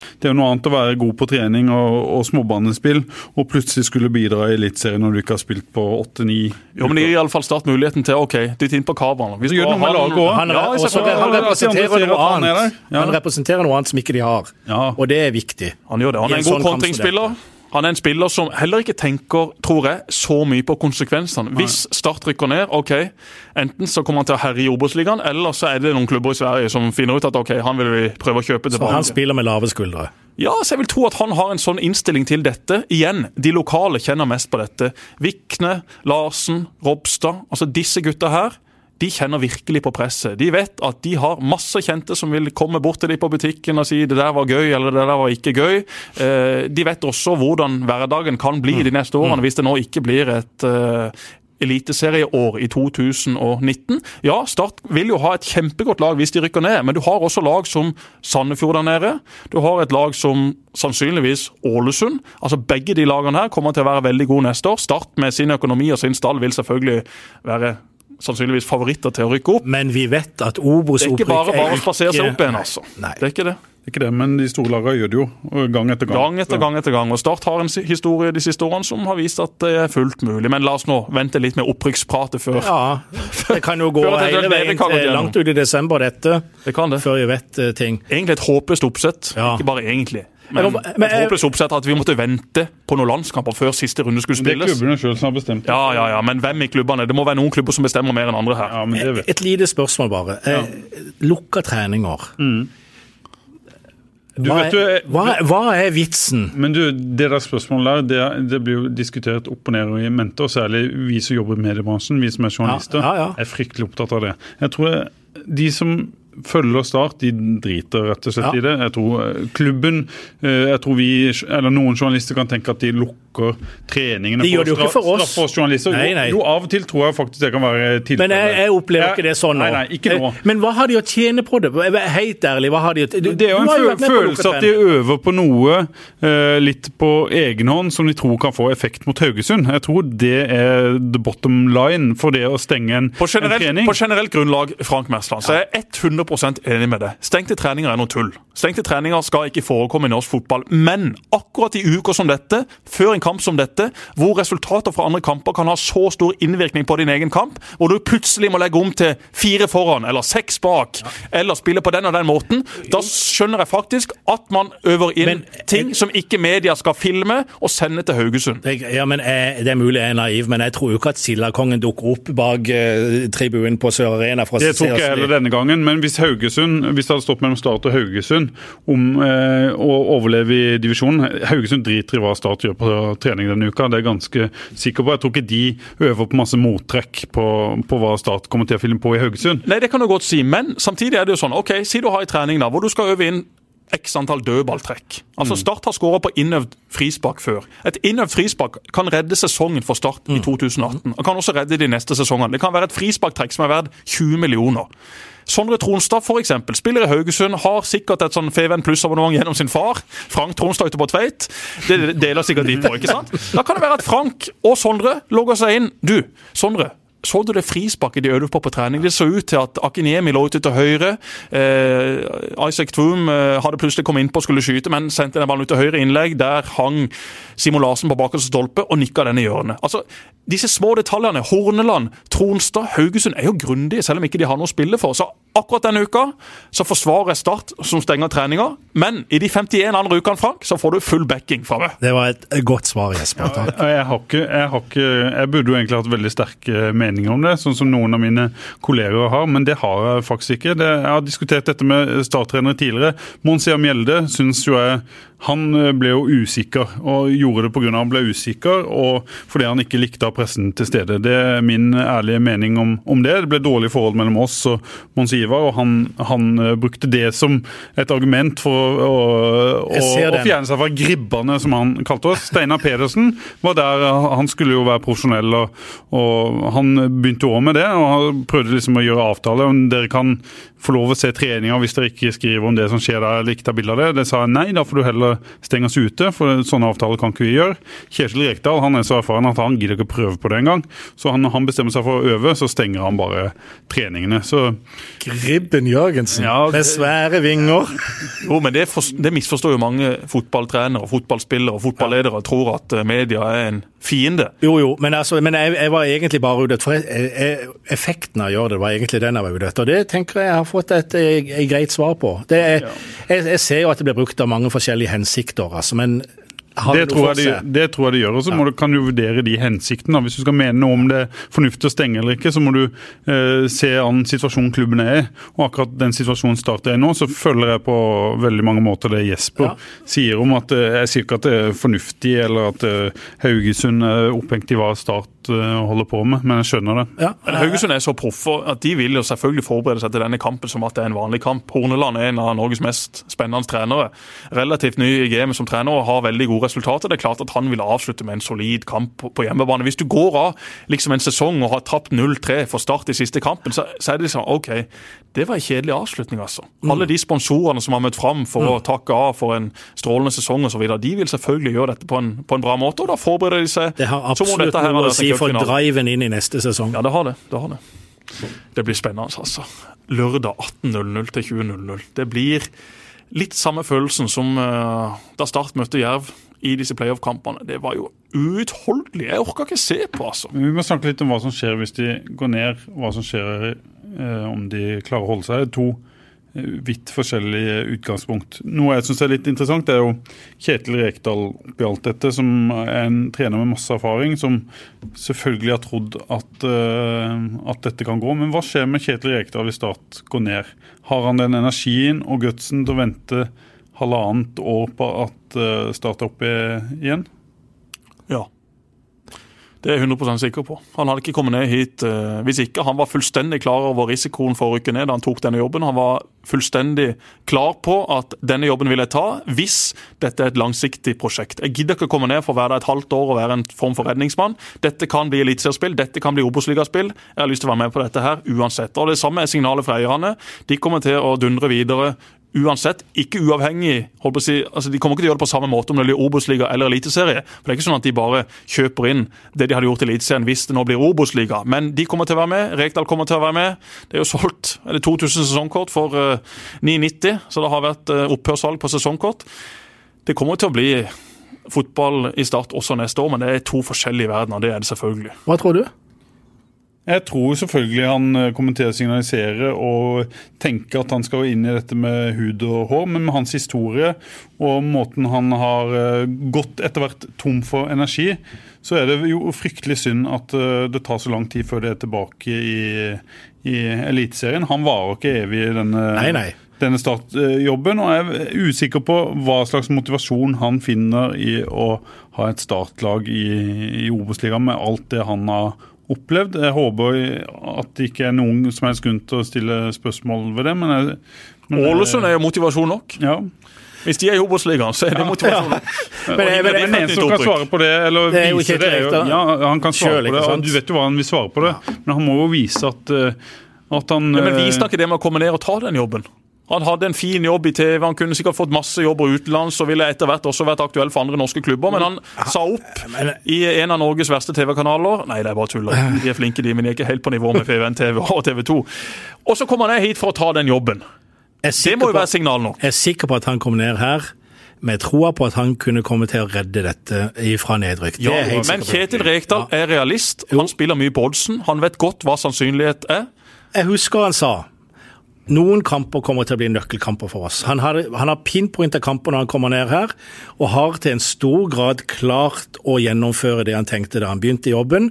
S2: Det er jo noe annet å være god på trening og, og småbanespill, og plutselig skulle bidra i Eliteserien når du ikke har spilt på åtte-ni
S3: Jo, men det gir iallfall Start muligheten til OK, dytt inn på Kabran. Vi
S2: gjør noe med laget også.
S4: Han,
S3: Ja,
S4: også, han, representerer noe
S2: han
S4: annet. Han representerer noe annet som ikke de har,
S2: Ja.
S4: og det er viktig.
S3: Han gjør det. Han er
S4: en
S3: en god
S4: sånn
S3: kontringsspiller. Han er en spiller som heller ikke tenker, tror jeg, så mye på konsekvensene. Hvis Start rykker ned, ok, enten så kommer han til å herje i Obos-ligaen, eller så er det noen klubber i Sverige som finner ut at ok, han vil vi prøve å kjøpe tilbake.
S4: Så han spiller med lave skuldre.
S3: Ja, så jeg vil tro at han har en sånn innstilling til dette. Igjen, de lokale kjenner mest på dette. Vikne, Larsen, Robstad. Altså disse gutta her. De kjenner virkelig på presset. De vet at de har masse kjente som vil komme bort til dem på butikken og si det der var gøy eller det der var ikke gøy. Eh, De vet også hvordan hverdagen kan bli de neste årene hvis det nå ikke blir et eh, eliteserieår i 2019. Ja, Start vil jo ha et kjempegodt lag hvis de rykker ned, men du har også lag som Sandefjord der nede. Du har et lag som sannsynligvis Ålesund. Altså Begge de lagene her kommer til å være veldig gode neste år. Start med sin økonomi og sin stall vil selvfølgelig være sannsynligvis favoritter til å rykke opp.
S4: Men vi vet at
S3: Det er
S4: Obos-opprykk
S3: ikke bare bare å spasere seg opp igjen, altså.
S4: Nei.
S3: Det er ikke det.
S2: Det er ikke det, men de store lagene gjør det jo, gang etter gang.
S3: Gang etter gang etter gang. Og Start har en historie de siste årene som har vist at det er fullt mulig. Men la oss nå vente litt med opprykkspratet før.
S4: Ja, det kan jo gå hele veien til langt ut i desember, dette,
S3: Det kan det.
S4: før vi vet eh, ting.
S3: Egentlig et håpløst oppsett.
S4: Ja.
S3: Ikke bare egentlig. Men,
S4: Men- men-
S3: et håpløst oppsett at vi måtte vente på noen landskamper før siste runde skulle spilles.
S2: Det er klubbene selv som har bestemt det.
S3: Ja, ja, ja, men hvem i klubbene? Det må være noen klubber som bestemmer mer enn andre her.
S2: Ja, men det vet jeg.
S4: Et lite spørsmål bare. Ja. Lukka treninger.
S2: Du
S4: Hva
S2: vet du,
S4: er, hva, er- hva er vitsen?
S2: Men du, det der spørsmålet der, det, det blir jo diskutert opp og ned og i mente, og særlig vi som jobber i mediebransjen, vi som er journalister,
S4: Ja, ja, ja.
S2: er fryktelig opptatt av det. Jeg tror de som følger Start, de driter rett og slett
S4: Ja.
S2: i det. Jeg tror eh, klubben eh, Jeg tror vi, eller noen journalister kan tenke at de lukker treningene
S4: De det jo ikke for oss.
S2: straffe oss journalister.
S4: Nei, nei.
S2: Jo, jo, av og til tror jeg faktisk det kan være tilfellet.
S4: Men jeg, jeg opplever ikke det sånn nå.
S2: Nei, nei, ikke nå.
S4: Eh, Men hva har de å tjene på det? Jeg Helt ærlig, hva har de å tjene?
S2: Det er jo en følelse at de øver på noe eh, litt på egen hånd som de tror kan få effekt mot Haugesund. Jeg tror det er the bottom line for det å stenge en,
S3: På
S2: en trening.
S3: på generelt grunnlag Frank Mersland, så er jeg 100% enig med det. Stengte treninger er noe tull. Stengte treninger skal ikke forekomme i norsk fotball. Men akkurat i uker som dette, før en kamp som dette, hvor resultater fra andre kamper kan ha så stor innvirkning på din egen kamp, hvor du plutselig må legge om til fire foran eller seks bak, eller spille på den og den måten, da skjønner jeg faktisk at man øver inn
S4: Men-
S3: ting som ikke media skal filme og sende til Haugesund.
S4: Ja, men jeg, Det er mulig jeg er naiv, men jeg tror jo ikke at Sildakongen dukker opp bak eh, tribunen på Sør Arena. for å
S2: Det
S4: oss
S2: jeg heller denne gangen, men hvis Haugesund, hvis det hadde stått mellom Start og Haugesund om eh, å overleve i divisjonen Haugesund driter i hva Start gjør på trening denne uka, det er jeg ganske sikker på. Jeg tror ikke de øver på masse mottrekk på, på hva Start kommer til å filme på i Haugesund.
S3: Nei, det kan du godt si, men samtidig er det jo sånn OK, si du har en trening da, hvor du skal øve inn x antall dødballtrekk. Altså Start har skåra på innøvd frispark før. Et innøvd frispark kan redde sesongen for Start i 2018. Og kan også redde de neste sesongene. Det kan være et frisparktrekk som er verdt 20 millioner. Sondre Tronstad for eksempel, spiller i Haugesund, har sikkert et sånn Feven pluss-abonnement gjennom sin far. Frank Tronstad ute på Tveit. Det deler sikkert de på. ikke sant? Da kan det være at Frank og Sondre logger seg inn. Du, Sondre. Så du det frisparket de øvde på på trening? Det så ut til at Akiniemi lå ute til høyre. Eh, Isaac Troom eh, hadde plutselig kommet innpå og skulle skyte, men sendte den ballen ut til høyre innlegg. Der hang Simon Larsen på bakerste stolpe og nikka den i hjørnet. Altså, disse små detaljene. Horneland, Tronstad, Haugesund er jo grundige, selv om ikke de har noe å spille for. Så akkurat denne uka så forsvarer Start, som stenger treninga. Men i de 51 andre ukene, Frank, så får du full backing fra meg.
S4: Det var et godt svar, Jesper. Takk.
S2: Jeg, har ikke, jeg, har ikke, jeg burde jo egentlig hatt veldig sterke meninger om det, sånn som noen av mine kolleger har, men det har jeg faktisk ikke. Det, jeg har diskutert dette med starttrenere tidligere. Monsia Mjelde syns jo jeg han ble jo usikker, og gjorde det pga. han ble usikker og fordi han ikke likte å ha pressen til stede. Det er min ærlige mening om, om det. Det ble dårlig forhold mellom oss og Mons Ivar, og han, han brukte det som et argument for å, å, å, fjerne seg fra gribbene, som han kalte oss. Steinar Pedersen var der, han skulle jo være profesjonell, og, og han begynte òg med det. og Han prøvde liksom å gjøre avtale. Dere kan få lov å se treninga hvis dere ikke skriver om det som skjer der, eller ikke tar bilde av det. Det sa jeg nei, da får du heller stenge oss ute, for sånne avtaler kan ikke vi gjøre. Kjetil Rekdal han er så erfaren at han gidder ikke å prøve på det engang. Så han, han bestemmer seg for å øve, så stenger han bare treningene. Så
S4: Gribben Jørgensen ja, med svære vinger.
S3: Jo, men det, for, det misforstår jo mange fotballtrenere, fotballspillere og fotballedere. Tror at eh, media er en fiende.
S4: Jo, jo, men, altså, men jeg, jeg, var egentlig bare ute for jeg, jeg, effekten av å gjøre det var egentlig den jeg var ute etter. Og det tenker jeg har fått et, et, et greit svar på. Er, jeg, jeg, ser jo at det blir brukt av mange forskjellige hensikter, altså, men
S2: det tror, de, det tror, jeg de, gjør. og så ja. kan du vurdere de hensiktene. Hvis du skal mene noe om det er fornuftig å stenge eller ikke, så må du eh, se an situasjonen klubben er i. Og akkurat den situasjonen starter i nå, så følger jeg på veldig mange måter det Jesper ja. sier om at eh, Jeg sier ikke at det er fornuftig, eller at eh, Haugesund er opphengt i hva Start eh, holder på med, men jeg skjønner det.
S3: Ja. Men Haugesund er så proffe at de vil jo selvfølgelig forberede seg til denne kampen som at det er en vanlig kamp. Horneland er en av Norges mest spennende trenere. Relativt ny i gamet som trener og har veldig gode resultater. Det er klart at han vil avslutte med en solid kamp på, hjemmebane. Hvis du går av liksom en sesong og har tapt 0-3 for Start i siste kampen, så, så, er det liksom OK, det var en kjedelig avslutning, altså. Mm. Alle de sponsorene som har møtt fram for mm. å takke av for en strålende sesong osv., de vil selvfølgelig gjøre dette på en, på en, bra måte, og da forbereder de seg.
S4: Det har absolutt noe å si for driven inn i neste sesong.
S3: Ja, det har det. det har det. Det blir spennende, altså. Lørdag 18.00 til 20.00. Det blir litt samme følelsen som uh, da Start møtte Jerv i disse playoff-kampene. Det var jo uutholdelig. Jeg orka ikke se på, altså.
S2: Vi må snakke litt om hva som skjer hvis de går ned, hva som skjer eh, om de klarer å holde seg. To vidt forskjellige utgangspunkt. Noe jeg syns er litt interessant, det er jo Kjetil Rekdal oppi alt dette, som er en trener med masse erfaring, som selvfølgelig har trodd at, uh, at dette kan gå. Men hva skjer med Kjetil Rekdal hvis Start går ned? Har han den energien og gutsen til å vente halvannet år på at Start er opp igjen?
S3: Ja. Det er jeg 100% sikker på. Han hadde ikke kommet ned hit uh, hvis ikke. Han var fullstendig klar over risikoen for å rykke ned da han tok denne jobben. Han var fullstendig klar på at denne jobben vil jeg ta hvis dette er et langsiktig prosjekt. Jeg gidder ikke komme ned for å være der et halvt år og være en form for redningsmann. Dette kan bli eliteseriespill, dette kan bli Obos-ligaspill. Jeg har lyst til å være med på dette her uansett. Og Det samme er signalet fra eierne. De kommer til å dundre videre uansett, ikke uavhengig holdt på å si, altså De kommer ikke til å gjøre det på samme måte om det blir Obos-liga eller Eliteserie. For Det er ikke sånn at de bare kjøper inn det de hadde gjort i Eliteserien hvis det nå blir Obos-liga. Men de kommer til å være med. Rekdal kommer til å være med. Det er jo solgt eller 2000 sesongkort for uh, eh, 9,90, så det har vært uh, opphørssalg på sesongkort. Det kommer til å bli fotball i Start også neste år, men det er to forskjellige verdener. Det er det selvfølgelig.
S4: Hva tror du?
S2: Jeg tror selvfølgelig han eh, kommenterer, signaliserer og tenker at han skal inn i dette med hud og hår, men med hans historie og måten han har eh, gått etter hvert tom for energi, så er det jo fryktelig synd at eh, det tar så lang tid før det er tilbake i, i Eliteserien. Han varer ikke evig i denne,
S4: nei, nei.
S2: denne startjobben, og jeg er usikker på hva slags motivasjon han finner i å ha et startlag i, i Obos-ligaen med alt det han har opplevd. Jeg håper at det ikke er noen som helst grunn til å stille spørsmål ved det. men jeg, men,
S3: Ålesund er jo motivasjon nok.
S2: Ja.
S3: Hvis de er i Obos-ligaen, så er det motivasjon nok.
S4: Men, men,
S2: Den
S4: men,
S2: eneste som kan svare på det, eller
S4: Det er jo
S2: vise det, er jo, ja, han kan svare på det, du vet jo hva han vil svare på det, men han må jo vise at, eh, at han
S3: Ja, men
S2: eh,
S3: viste han ikke det med å komme ned og ta den jobben? Han hadde en fin jobb i TV, han kunne sikkert fått masse jobber utenlands og ville etter hvert også vært aktuell for andre norske klubber, men han sa opp i en av Norges verste TV-kanaler. Nei, det er bare tull. De er flinke, de, men de er ikke helt på nivå med FVN TV og TV 2. Og så kommer han ned hit for å ta den jobben. Det må jo være signal nå.
S4: Jeg er sikker på at han kom ned her med troa på at han kunne komme til å redde dette fra nedrykk. Det
S3: Ja, men. Kjetil Rekdal er realist. Han spiller mye på oddsen. Han vet godt hva sannsynlighet er.
S4: Jeg husker han sa noen kamper kommer til å bli nøkkelkamper for oss. Han har, han har pinpointa kamper når han kommer ned her, og har til en stor grad klart å gjennomføre det han tenkte da han begynte i jobben.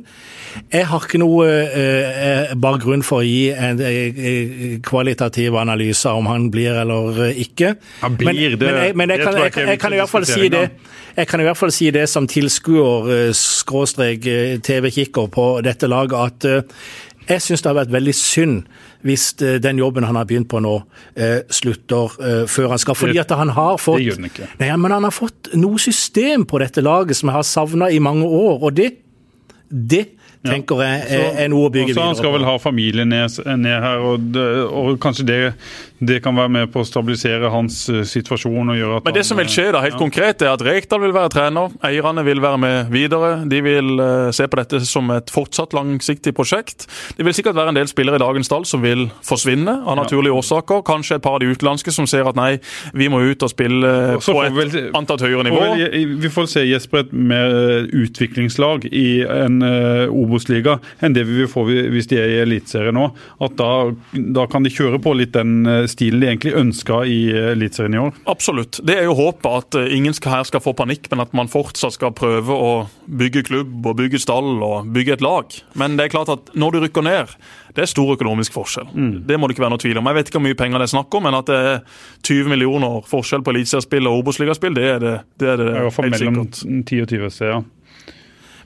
S4: Jeg har ikke noe eh, bare grunn for å gi en eh, kvalitativ analyse om han blir eller eh, ikke.
S2: Han blir,
S4: men,
S2: det-
S4: men, jeg, men jeg, kan,
S2: jeg
S4: jeg, jeg kan i hvert fall si det. Jeg kan i hvert fall si det som tilskuer, eh, skråstrek eh, TV-kikker på dette laget, at eh, jeg syns det har vært veldig synd hvis eh, den jobben han har begynt på nå, eh, slutter eh, før han skal. Fordi at han har fått Det
S2: gjør han ikke.
S4: Nei, men han har fått noe system på dette laget som jeg har savna i mange år, og det, det tenker jeg er, noe å bygge
S2: videre
S4: videre
S2: Han skal vel ha familie ned, ned her, og, det, og kanskje det, det kan være med på å stabilisere hans eh, situasjon. og gjøre at
S3: Men det
S2: han,
S3: som vil skje da, helt
S2: ja.
S3: konkret, er at Rekdal vil være trener. Eierne vil være med videre. De vil eh, se på dette som et fortsatt langsiktig prosjekt. Det vil sikkert være en del spillere i dagens stall som vil forsvinne av naturlige årsaker. Kanskje et par av de utenlandske som ser at nei, vi må ut og spille
S2: Og
S3: på et
S2: vel-
S3: antatt høyere
S2: Får
S3: nivå.
S2: vel- Vi får se Jesper et mer eh, utviklingslag i en uh, Obos-liga enn det vi vil få hvis de er i Eliteserien nå. At da, da kan de kjøre på litt den eh, stilen de egentlig ønska i eh, Eliteserien i år.
S3: Absolutt. Det er jo håpet at eh, ingen skal, her skal få panikk, men at man fortsatt skal prøve å bygge klubb og bygge stall og bygge et lag. Men det er klart at når du rykker ned, det er stor økonomisk forskjell. Det må det ikke være noe tvil om. Jeg vet ikke hvor mye penger det er snakk om, men at det er 20 millioner forskjell på eliteseriespill og Obos-ligaspill, det er det, det, er det
S2: hvert fall
S3: helt
S2: mellom
S3: sikkert.
S2: 10 og 20 steder.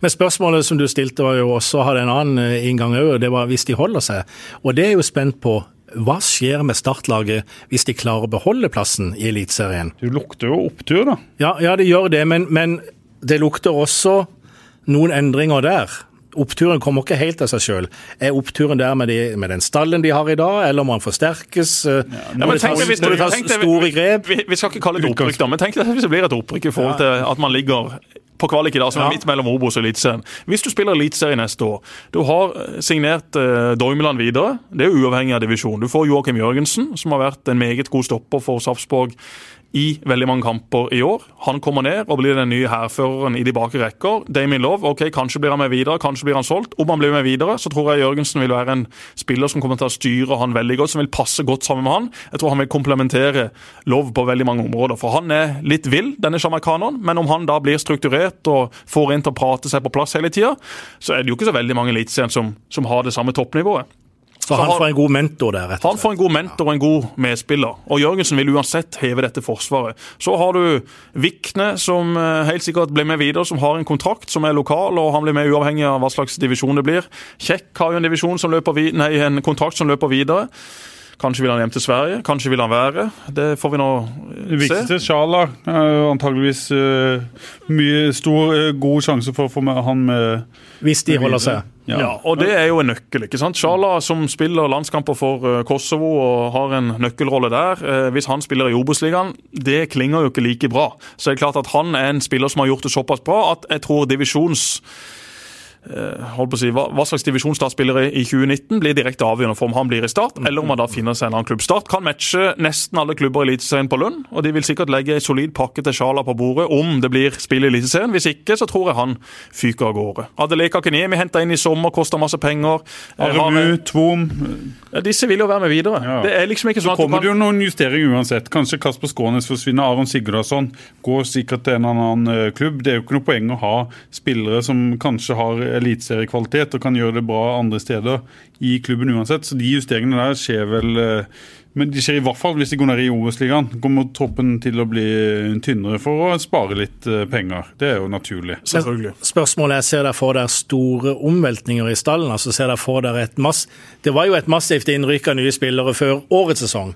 S4: Men spørsmålet som du stilte var jo også hadde en annen eh, inngang òg, det var hvis de holder seg. Og det er jo spent på. Hva skjer med startlaget hvis de klarer å beholde plassen i Eliteserien?
S2: Du lukter jo opptur, da.
S4: Ja, ja, det gjør det, men, men det lukter også noen endringer der. Oppturen kommer ikke helt av seg sjøl. Er oppturen der med, de, med den stallen de har i dag, eller må den forsterkes? Ja,
S3: Ja, men tenk hvis
S4: må
S3: det-
S4: det tas store grep?
S3: Vi, vi skal ikke kalle det opprykk, da, men tenk deg hvis det blir et opprykk i forhold til at man ligger på kvalik i dag, som er midt mellom Obos og Eliteserien. Hvis du spiller Eliteserien neste år, du har eh, signert eh, Dormeland videre, det er uavhengig av divisjon. Du får Joakim Jørgensen, som har vært en meget god stopper for Sarpsborg i veldig mange kamper i år. Han kommer ned og blir den nye hærføreren i de bakre rekker. Damien Love, ok, kanskje blir han med videre, kanskje blir han solgt. Om han blir med videre, så tror jeg Jørgensen vil være en spiller som kommer til å styre han veldig godt, som vil passe godt sammen med han. Jeg tror han vil komplementere Love på veldig mange områder. For han er litt vill, denne sjamaikaneren, men om han da blir strukturert og får en til å prate seg på plass hele tida, så er det jo ikke så veldig mange eliteserier som, som har det samme toppnivået.
S4: Så han
S3: han
S4: får en god mentor der, rett og
S3: Han får en god mentor og en god medspiller. Og Jørgensen vil uansett heve dette forsvaret. Så har du Vikne, som eh, helt sikkert blir med videre, som har en kontrakt som er lokal, og han blir med uavhengig av hva slags divisjon det blir. Kjekk har jo en som løper nei, en kontrakt som løper videre. Kanskje vil han hjem til Sverige, kanskje vil han være. Det får vi nå eh, se.
S2: viktigste, Sjala, er jo antageligvis eh, mye stor, eh, god sjanse for å få med han med
S4: Hvis de holder seg.
S3: Ja. og det er jo en nøkkel. ikke sant? Sjala som spiller landskamper for eh, Kosovo og har en nøkkelrolle der. eh, Hvis han spiller i Obos-ligaen, det klinger jo ikke like bra. Så det er klart at han er en spiller som har gjort det såpass bra at jeg tror divisjons eh, holdt på å si, hva, hva slags divisjon Start spiller i i 2019, blir direkte avgjørende for om han blir i Start, eller om han da finner seg en annen klubb. Start kan matche nesten alle klubber i Eliteserien på lønn, og de vil sikkert legge en solid pakke til Sjala på bordet om det blir spill i Eliteserien. Hvis ikke, så tror jeg han fyker av gårde. Adeleka Kenemi henta inn i sommer, kosta masse penger. Eh,
S2: Tvom
S3: Ja, Disse vil jo være med videre.
S2: Ja.
S3: Det er liksom ikke sånn at du
S2: kommer det jo noen justeringer uansett. Kanskje Kasper Skånes forsvinner. Aron Sigurdarsson går sikkert til en annen eh, klubb. Det er jo ikke noe poeng å ha spillere som kanskje har eliteseriekvalitet og kan gjøre det bra andre steder i klubben uansett. Så de justeringene der skjer vel eh, Men de skjer i hvert fall hvis de går ned i Obos-ligaen. Kommer troppen til å bli tynnere for å spare litt eh, penger. Det er jo naturlig.
S3: Selvfølgelig.
S4: Spørsmålet er, ser dere for dere store omveltninger i stallen? altså ser dere for dere et mass... Det var jo et massivt innrykk av nye spillere før årets sesong.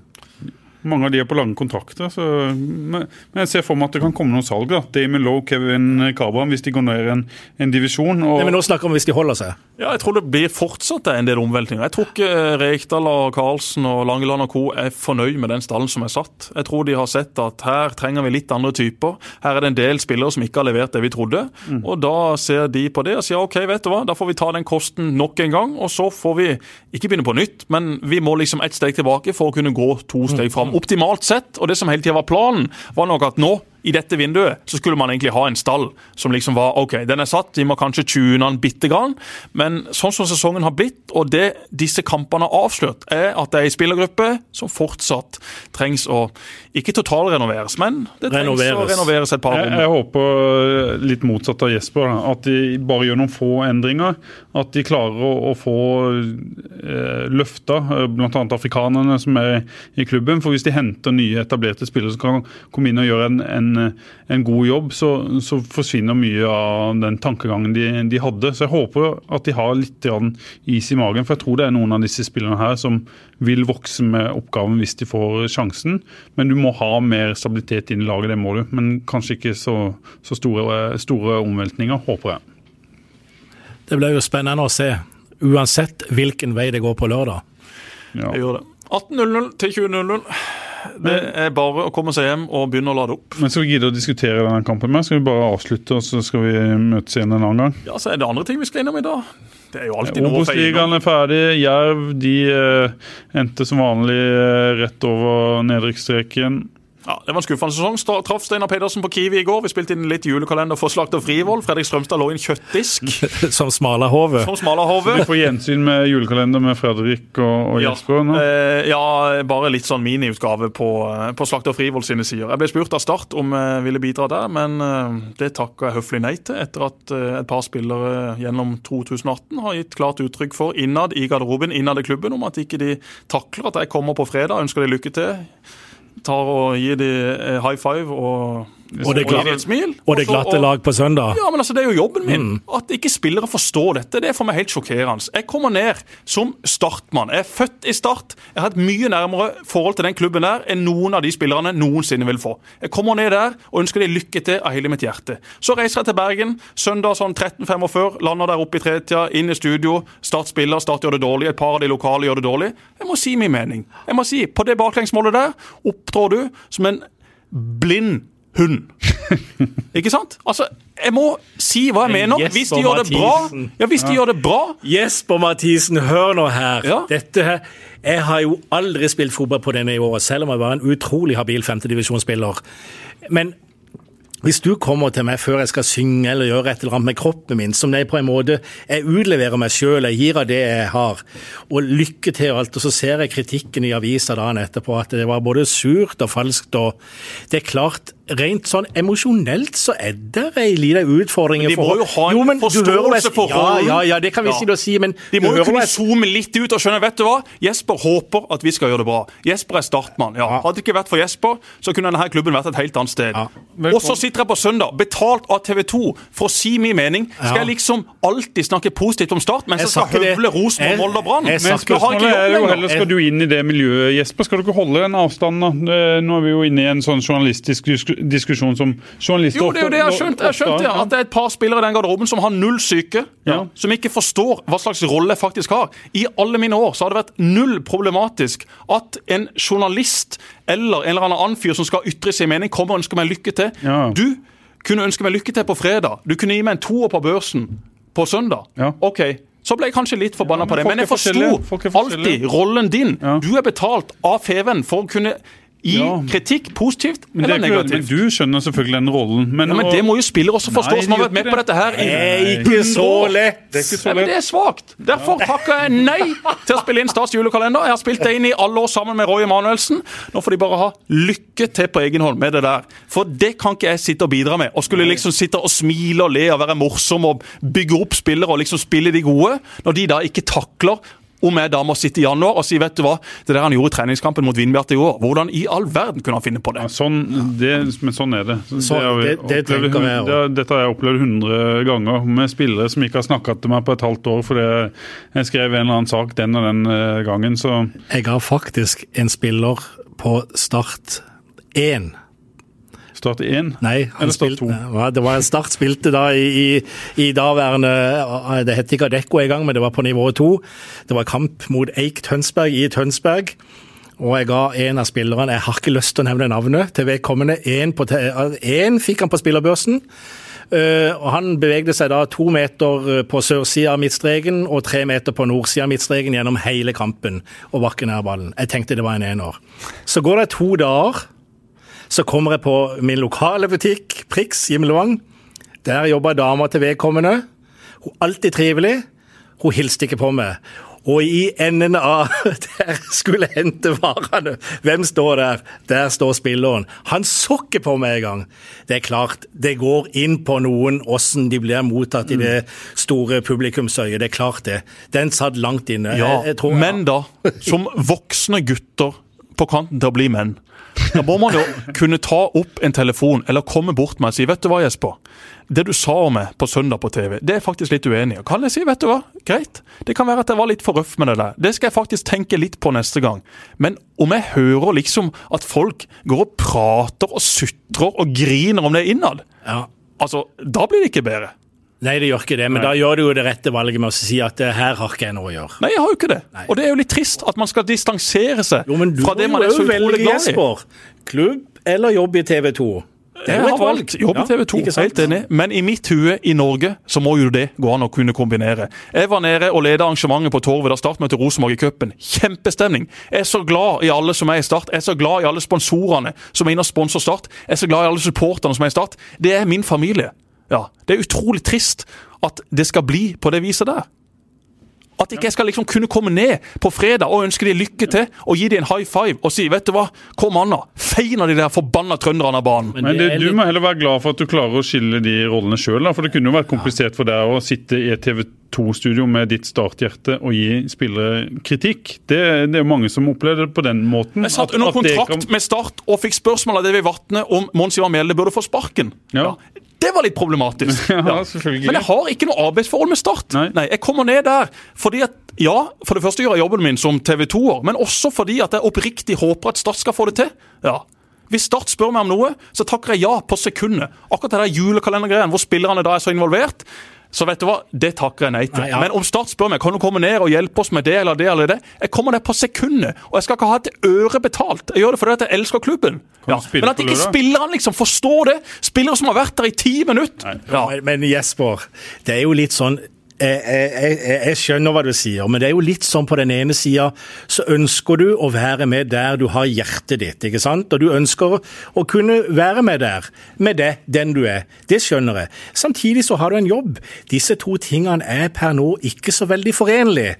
S2: Mange av de er på lange kontrakter, så, men, men jeg ser for meg at det kan komme noen salg. da. Damon Lowe, Kevin Cabran, hvis de går ned i en, en divisjon. Og,
S4: Nei, men Nå snakker vi om hvis de holder seg.
S3: Ja, jeg tror det blir fortsatt en del omveltninger. Jeg tror ikke eh, Rekdal og Karlsen og Langeland og co. er fornøyd med den stallen som er satt. Jeg tror de har sett at her trenger vi litt andre typer. Her er det en del spillere som ikke har levert det vi trodde.
S2: Mm.
S3: Og da ser de på det og sier OK, vet du hva, da får vi ta den kosten nok en gang. Og så får vi ikke begynne på nytt, men vi må liksom ett steg tilbake for å kunne gå to steg fram. Optimalt sett, og det som hele tida var planen, var nok at nå i dette vinduet så skulle man egentlig ha en stall som liksom var OK, den er satt, vi må kanskje tune den bitte grann, men sånn som sesongen har blitt, og det disse kampene har avslørt, er at det er en spillergruppe som fortsatt trengs å ikke totalrenoveres, men det trengs å
S4: Renoveres.
S3: renoveres et par
S2: Jeg,
S3: ganger.
S2: jeg håper litt motsatt av Jesper. At de bare gjør noen få endringer. At de klarer å, å få eh, løfta eh, bl.a. afrikanerne som er i klubben. For hvis de henter nye etablerte spillere som kan komme inn og gjøre en, en, en god jobb, så, så forsvinner mye av den tankegangen de, de hadde. Så jeg håper at de har litt grann is i magen. For jeg tror det er noen av disse spillerne her som vil vokse med oppgaven hvis de får sjansen. Men du må ha mer stabilitet inn i laget, det må du. Men kanskje ikke så, så store, store omveltninger, håper jeg.
S4: Det blir jo spennende å se, uansett hvilken vei det går på lørdag.
S2: Ja.
S3: Jeg gjør det. 18.00 til 20.00. Det er bare å komme seg hjem og begynne å lade opp.
S2: Men skal vi gidde å diskutere denne kampen med? Skal vi bare avslutte, og så skal vi møtes igjen en annen gang?
S3: Ja, så er det andre ting vi skal innom i dag. Det er jo alltid noe å feire.
S2: Er ferdig. Jerv de eh, endte som vanlig eh, rett over nedrykksstreken.
S3: Ja, Det var en skuffende sesong. Sta- Traff Steinar Pedersen på Kiwi i går. Vi spilte inn litt julekalender for Slakter Frivoll. Fredrik Strømstad lå i en kjøttdisk
S4: Som smalahove.
S3: som smalahove.
S2: Vi får gjensyn med julekalender med Fredrik og, og
S3: Ja,
S2: Jesper nå.
S3: eh, ja, bare litt sånn miniutgave på, eh, på Slakter Frivoll sine sider. Jeg ble spurt av Start om jeg ville bidra der, men eh, det takka jeg høflig nei til, etter at eh, et par spillere gjennom 2018 har gitt klart uttrykk for innad i garderoben, innad i klubben, om at ikke de takler at jeg kommer på fredag. Ønsker de lykke til. Tar og gir de eh, high five og,
S4: Og det
S3: de
S4: glatte-
S3: et smil.
S4: Og det glatte lag på søndag.
S3: ja, men altså, Det er jo jobben min. At ikke spillere forstår dette, det er for meg helt sjokkerende. Jeg kommer ned som startmann. Jeg er født i Start. Jeg har et mye nærmere forhold til den klubben der enn noen av de spillerne noensinne vil få. Jeg kommer ned der og ønsker dem lykke til av hele mitt hjerte. Så reiser jeg til Bergen søndag sånn 13.45, lander der oppe i tretida, inn i studio. Start spiller, Start gjør det dårlig, et par av de lokale gjør det dårlig. Jeg må si min mening. Jeg må si, På det baklengsmålet der opptrår du som en blind hund. Ikke sant? Altså, Jeg må si hva jeg mener. Hvis de gjør det bra, ja, hvis de gjør det bra
S4: Jesper Mathisen, hør nå her.
S3: Ja.
S4: Dette her Jeg har jo aldri spilt fotball på det nivået, selv om jeg var en utrolig habil femtedivisjonsspiller. Men hvis du kommer til meg før jeg skal synge eller gjøre et eller annet med kroppen min, som det på en måte Jeg utleverer meg sjøl, jeg gir av det jeg har, og lykke til og alt, og så ser jeg kritikken i avisa dagen etterpå at det var både surt og falskt og Det er klart, rent sånn emosjonelt så er det ei lita utfordring.
S3: Men de må jo ha en
S4: Jo, men
S3: forståelse for
S4: ja,
S3: rollen.
S4: Ja, ja, det kan vi
S3: Ja.
S4: si men
S3: De må jo kunne
S4: jeg-
S3: zoome litt ut og skjønne vet du hva? Jesper håper at vi skal gjøre det bra. Jesper er startmann. ja.
S4: Ja.
S3: Hadde det ikke vært for Jesper, så kunne denne klubben vært et helt annet sted.
S4: Ja.
S3: Sitter jeg på søndag, betalt av TV 2, for å si min mening. Skal jeg liksom alltid snakke positivt om Start, mens
S4: Jeg
S3: jeg skal høvle Rosenborg, Molde og Brann? Men
S2: spørsmålet er jo heller, skal du inn i det miljøet, Jesper? Skal du ikke holde den avstanden? da? Nå er vi jo inne i en sånn journalistisk diskusjon som journalister
S3: Jo, det er jo det jeg har skjønt. Jeg skjønte skjønt ja, At det er et par spillere i den garderoben som har null syke.
S2: Ja.
S3: Som ikke forstår hva slags rolle jeg faktisk har. I alle mine år så har det vært null problematisk at en journalist eller en eller annen fyr som skal ytre sin mening, kommer og ønsker meg lykke til.
S2: Ja.
S3: Du kunne ønske meg lykke til på fredag. Du kunne gi meg en toer på børsen på søndag.
S2: Ja.
S3: OK. Så ble jeg kanskje litt forbanna
S2: Ja,
S3: på det, men jeg forsto alltid rollen din.
S2: Ja.
S3: Du er betalt av Feven for å kunne Gi
S2: Ja.
S3: kritikk positivt
S2: Men,
S3: eller
S2: negativt. ikke, men du skjønner selvfølgelig den rollen. Men,
S3: Ja, men det må jo spillere også forstå,
S2: Nei,
S3: som har vært med
S2: det.
S3: på dette her Nei,
S4: Det er ikke så lett!
S2: Det er ikke så
S3: Nei, men det er svakt. Derfor takker jeg nei til å spille inn Stas julekalender. Jeg har spilt det inn i alle år sammen med Roy Emanuelsen. Nå får de bare ha lykke til på egen hånd med det der. For det kan ikke jeg sitte og bidra med. Og skulle liksom sitte og smile og le og være morsom og bygge opp spillere og liksom spille de gode, når de da ikke takler om jeg da må sitte i januar og si vet du hva, det der han gjorde i treningskampen mot Vindbjart i år, hvordan i all verden kunne han finne på det?
S2: Ja, sånn, det, men sånn er det.
S4: Så-
S2: har vi
S4: det- det
S2: opplevd
S4: jeg
S2: det- Dette har jeg opplevd 100 ganger med spillere som ikke har snakka til meg på et halvt år fordi jeg skrev en eller annen sak den og den eh, gangen. Så
S4: Jeg har faktisk en spiller på Start 1.
S2: start 1?
S4: Nei,
S2: Eller Start
S4: spilte, det var en Start spilte da i, i, daværende Det het ikke Adecco engang, men det var på nivå to. Det var kamp mot Eik Tønsberg i Tønsberg. Og jeg ga en av spillerne Jeg har ikke lyst til å nevne navnet til vedkommende. Én fikk han på spillerbørsen. Uh, og Han bevegde seg da to meter eh, på sørsida av midtstreken og tre meter på nordsida av midtstreken gjennom hele kampen og var ikke nær ballen. Jeg tenkte det var en ener. Så går det to dager. Så kommer jeg på min lokale butikk, Prix Gimlevang. Der jobber dama til vedkommende. Hun er alltid trivelig. Hun hilste ikke på meg. Og i enden av der skulle jeg hente varene, hvem står der? Der står spilleren. Han så ikke på meg engang. Det er klart, det går inn på noen åssen de blir mottatt i det store publikumsøyet. Det er klart det. Den satt langt inne.
S3: Ja,
S4: Jeg- jeg tror-
S3: men da, som voksne gutter på kanten til å bli menn, da må man jo kunne ta opp en telefon eller komme bort med og si vet du hva, Jesper. Det du sa om meg på søndag på TV, det er faktisk litt uenig i. Kan jeg si, vet du hva, greit. Det kan være at jeg var litt for røff med det der. Det skal jeg faktisk tenke litt på neste gang. Men om jeg hører liksom at folk går og prater og sutrer og griner om det innad,
S4: Ja.
S3: altså, da blir det ikke bedre.
S4: Nei, det gjør ikke det, men da gjør du jo det rette valget med å si at eh, her har ikke jeg noe å gjøre.
S3: Nei, jeg har jo ikke det. Og det er jo litt trist at man skal distansere seg
S4: Jo,
S3: fra det man er så utrolig glad i.
S4: Klubb eller jobb i TV 2. Det er jo et valg.
S3: jobb i TV 2,
S4: ja,
S3: helt enig. Men i mitt hue i Norge så må jo det gå an å kunne kombinere. Jeg var nede og ledet arrangementet på Torvet da Start møtte Rosenborg i cupen. Kjempestemning. Jeg er så glad i alle som er i Start. Jeg er så glad i alle sponsorene som er inne og sponser Start. Jeg er så glad i alle supporterne som er i Start. Det er min familie. Ja, Det er utrolig trist at det skal bli på det viset der. At ikke jeg skal liksom kunne komme ned på fredag og ønske de lykke til og gi dem en high five og si vet du hva, kom an da, fein av de der forbanna trønderne av banen.
S4: Men det
S2: du må heller være glad for at du klarer å skille de rollene sjøl. For det kunne jo vært komplisert for deg å sitte i et TV 2-studio med ditt starthjerte og gi spillere kritikk. Det, det er jo mange som opplever det på den måten.
S3: Jeg satt under kontrakt
S2: kan-
S3: med Start og fikk spørsmål av David Vatne om Mons Ivar Mjelde burde få sparken.
S2: Ja.
S3: Det var litt problematisk.
S2: Ja.
S3: Men jeg har ikke noe arbeidsforhold med Start.
S2: Nei.
S3: Jeg kommer ned der fordi at ja, for det første gjør jeg jobben min som TV 2-er, men også fordi at jeg oppriktig håper at Start skal få det til. Ja. Hvis Start spør meg om noe, så takker jeg ja på sekundet. Akkurat det der julekalendergreien hvor spillerne da er så involvert. Så vet du hva, det takker jeg nei til.
S4: Nei, ja.
S3: Men om Start spør meg kan du komme ned og hjelpe oss med det eller det eller det, jeg kommer der på sekundet. Og jeg skal ikke ha et øre betalt. Jeg gjør det fordi at jeg elsker klubben. Ja. Men at ikke spillerne liksom forstår det. Spillere som har vært der i ti minutter. Ja.
S4: Men, men Jesper, det er jo litt sånn jeg, jeg, jeg, skjønner hva du sier, men det er jo litt sånn på den ene sida så ønsker du å være med der du har hjertet ditt, ikke sant? Og du ønsker å kunne være med der, med det, den du er. Det skjønner jeg. Samtidig så har du en jobb. Disse to tingene er per nå ikke så veldig forenlige.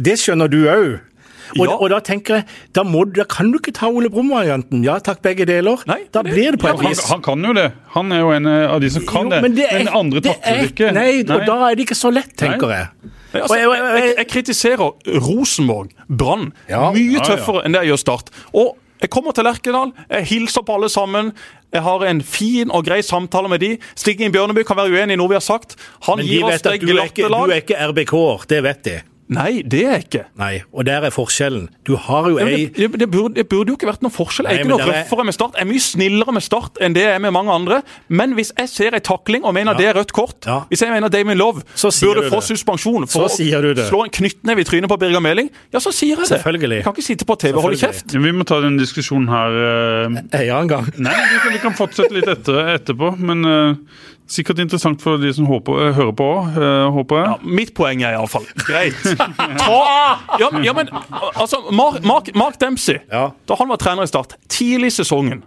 S4: Det skjønner du òg. Og,
S3: Ja.
S4: og da tenker jeg, da, må, du- da kan du ikke ta Ole Brumm-varianten. Ja takk, begge deler.
S3: Nei,
S4: da
S3: det-
S4: blir det på
S3: ja,
S4: et
S2: han,
S4: vis.
S2: han kan jo det. Han er jo en av de som kan
S4: Jo,
S2: det.
S4: men, det er,
S2: andre
S4: det
S2: takler
S4: er-
S2: det ikke.
S4: Nei, og da er det ikke så lett, tenker
S2: Nei.
S4: jeg.
S3: Nei, altså,
S4: jeg-
S3: jeg,
S4: jeg-
S3: jeg, kritiserer Rosenborg, Brann,
S4: Ja.
S3: mye
S2: Ja, ja.
S3: tøffere enn det jeg gjør Start. Og jeg kommer til Lerkendal, jeg hilser på alle sammen. Jeg har en fin og grei samtale med de. Stigning Bjørneby kan være uenig i noe vi har sagt. Han
S4: Men
S3: gir oss det glatte lag.
S4: du er ikke RBK-er, det vet de.
S3: Nei, det er jeg ikke.
S4: Nei, og der er forskjellen. Du har jo ei
S3: Det, det, det, burde, det burde jo ikke vært noen forskjell. Jeg er ikke noe
S4: røffere er-
S3: med Start. Jeg er mye snillere med Start enn det jeg er med mange andre. Men hvis jeg ser en takling og mener det er rødt kort,
S4: Ja.
S3: hvis jeg mener Damien Love
S4: Så sier
S3: burde
S4: du
S3: få
S4: det.
S3: suspensjon for
S4: Så sier du
S3: å
S4: det.
S3: slå en knyttneve i trynet på Birger Meling, ja, så sier jeg det.
S4: Selvfølgelig.
S3: Jeg kan ikke sitte på TV og holde kjeft.
S2: Ja, Vi må ta den diskusjonen her Uh...
S4: En en gang.
S2: Nei, vi kan, vi kan fortsette litt etter, etterpå. Men eh, Sikkert interessant for de som håper, eh, hører på òg, håper jeg.
S3: Ja, mitt poeng er iallfall greit. Ta, ja, ja, men altså, Mark, Mark, Mark Dempsey,
S4: Ja.
S3: da han var trener i Start, tidlig i sesongen,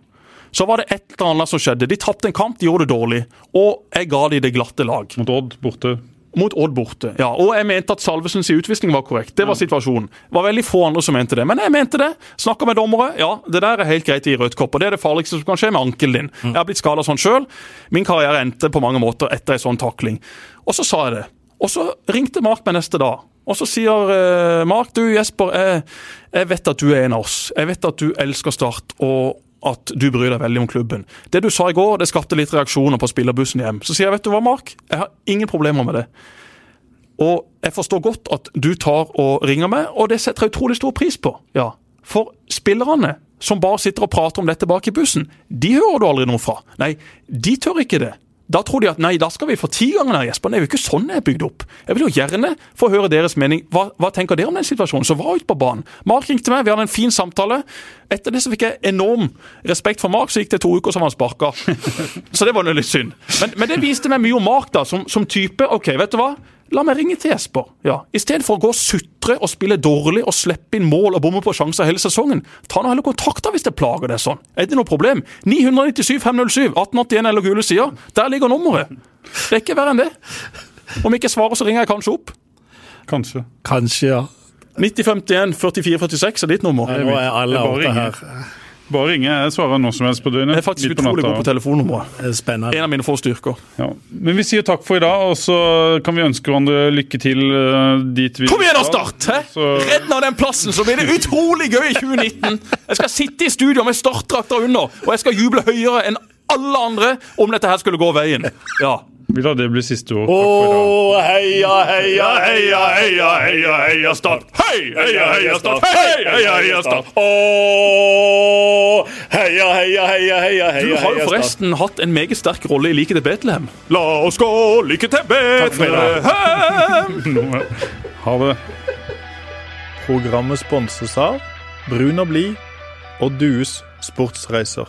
S3: så var det et eller annet som skjedde. De tapte en kamp, de gjorde det dårlig, og jeg ga de det glatte lag.
S2: Mot Odd borte.
S3: Mot Odd borte. Ja, Og jeg mente at Salvesens utvisning var korrekt. Det var situasjonen. Det var veldig få andre som mente det. Men jeg mente det. Snakka med dommere. Ja, det der er helt greit i rødt kopp. Og det er det farligste som kan skje med ankelen din. Jeg har blitt skada sånn sjøl. Min karriere endte på mange måter etter en sånn takling. Og så sa jeg det. Og så ringte Mark meg neste dag. Og så sier eh, Mark, du Jesper, jeg, jeg vet at du er en av oss. Jeg vet at du elsker Start. og at du bryr deg veldig om klubben. Det du sa i går, det skapte litt reaksjoner på spillerbussen hjem. Så sier jeg, vet du hva, Mark? Jeg har ingen problemer med det. Og jeg forstår godt at du tar og ringer meg, og det setter jeg utrolig stor pris på. Ja, For spillerne som bare sitter og prater om dette bak i bussen, de hører du aldri noe fra. Nei, de tør ikke det. Da tror de at nei, da skal vi få ti ganger der Jesper. Det er jo ikke sånn jeg er bygd opp. Jeg vil jo gjerne få høre deres mening. Hva, hva tenker dere om den situasjonen som var ute på banen? Mark ringte meg, vi hadde en fin samtale. Etter det så fikk jeg enorm respekt for Mark, så gikk det to uker, så var han sparka. Så det var litt synd. Men, men det viste meg mye om Mark da, som, som type. Ok, vet du hva? La meg ringe til Jesper. Ja. I stedet for å gå og sutre og spille dårlig og slippe inn mål og bomme på sjanser hele sesongen, ta nå heller kontakt hvis det plager deg sånn. Er det noe problem? 997 507 1881 eller gule sider. Der ligger nummeret. Det er ikke verre enn det. Om ikke jeg svarer, så ringer jeg kanskje opp.
S2: Kanskje.
S4: Kanskje, ja.
S3: 9051 4446 er ditt nummer.
S4: Nå er alle
S2: det er
S4: oppe her.
S2: Bare ringe. Jeg svarer når som helst på døgnet.
S3: Jeg er faktisk utrolig
S2: natta.
S3: god på telefonnummeret.
S4: Er Spennende.
S3: En av mine få styrker.
S2: Ja. Men vi sier takk for i dag, og så kan vi ønske hverandre lykke til eh, dit vi
S3: Kom igjen da. Start! hæ?
S2: Så-
S3: Redd nå den plassen, så blir det utrolig gøy i 2019! Jeg skal sitte i studio med startdrakter under, og jeg skal juble høyere enn alle andre om dette her skulle gå veien. Ja.
S2: Vi lar det bli siste ord.
S3: Å, heia, heia, heia, heia, heia, heia, Start! Hei, heia, heia, Start! Hei, heia, heia, Start!
S4: Å, heia, heia, heia, heia, heia Du
S3: har jo forresten hatt en meget sterk rolle i Like til Betlehem. La oss gå like til. Betlehem!
S2: Ha det.
S1: Programmet sponses av Brun og blid og Dues sportsreiser.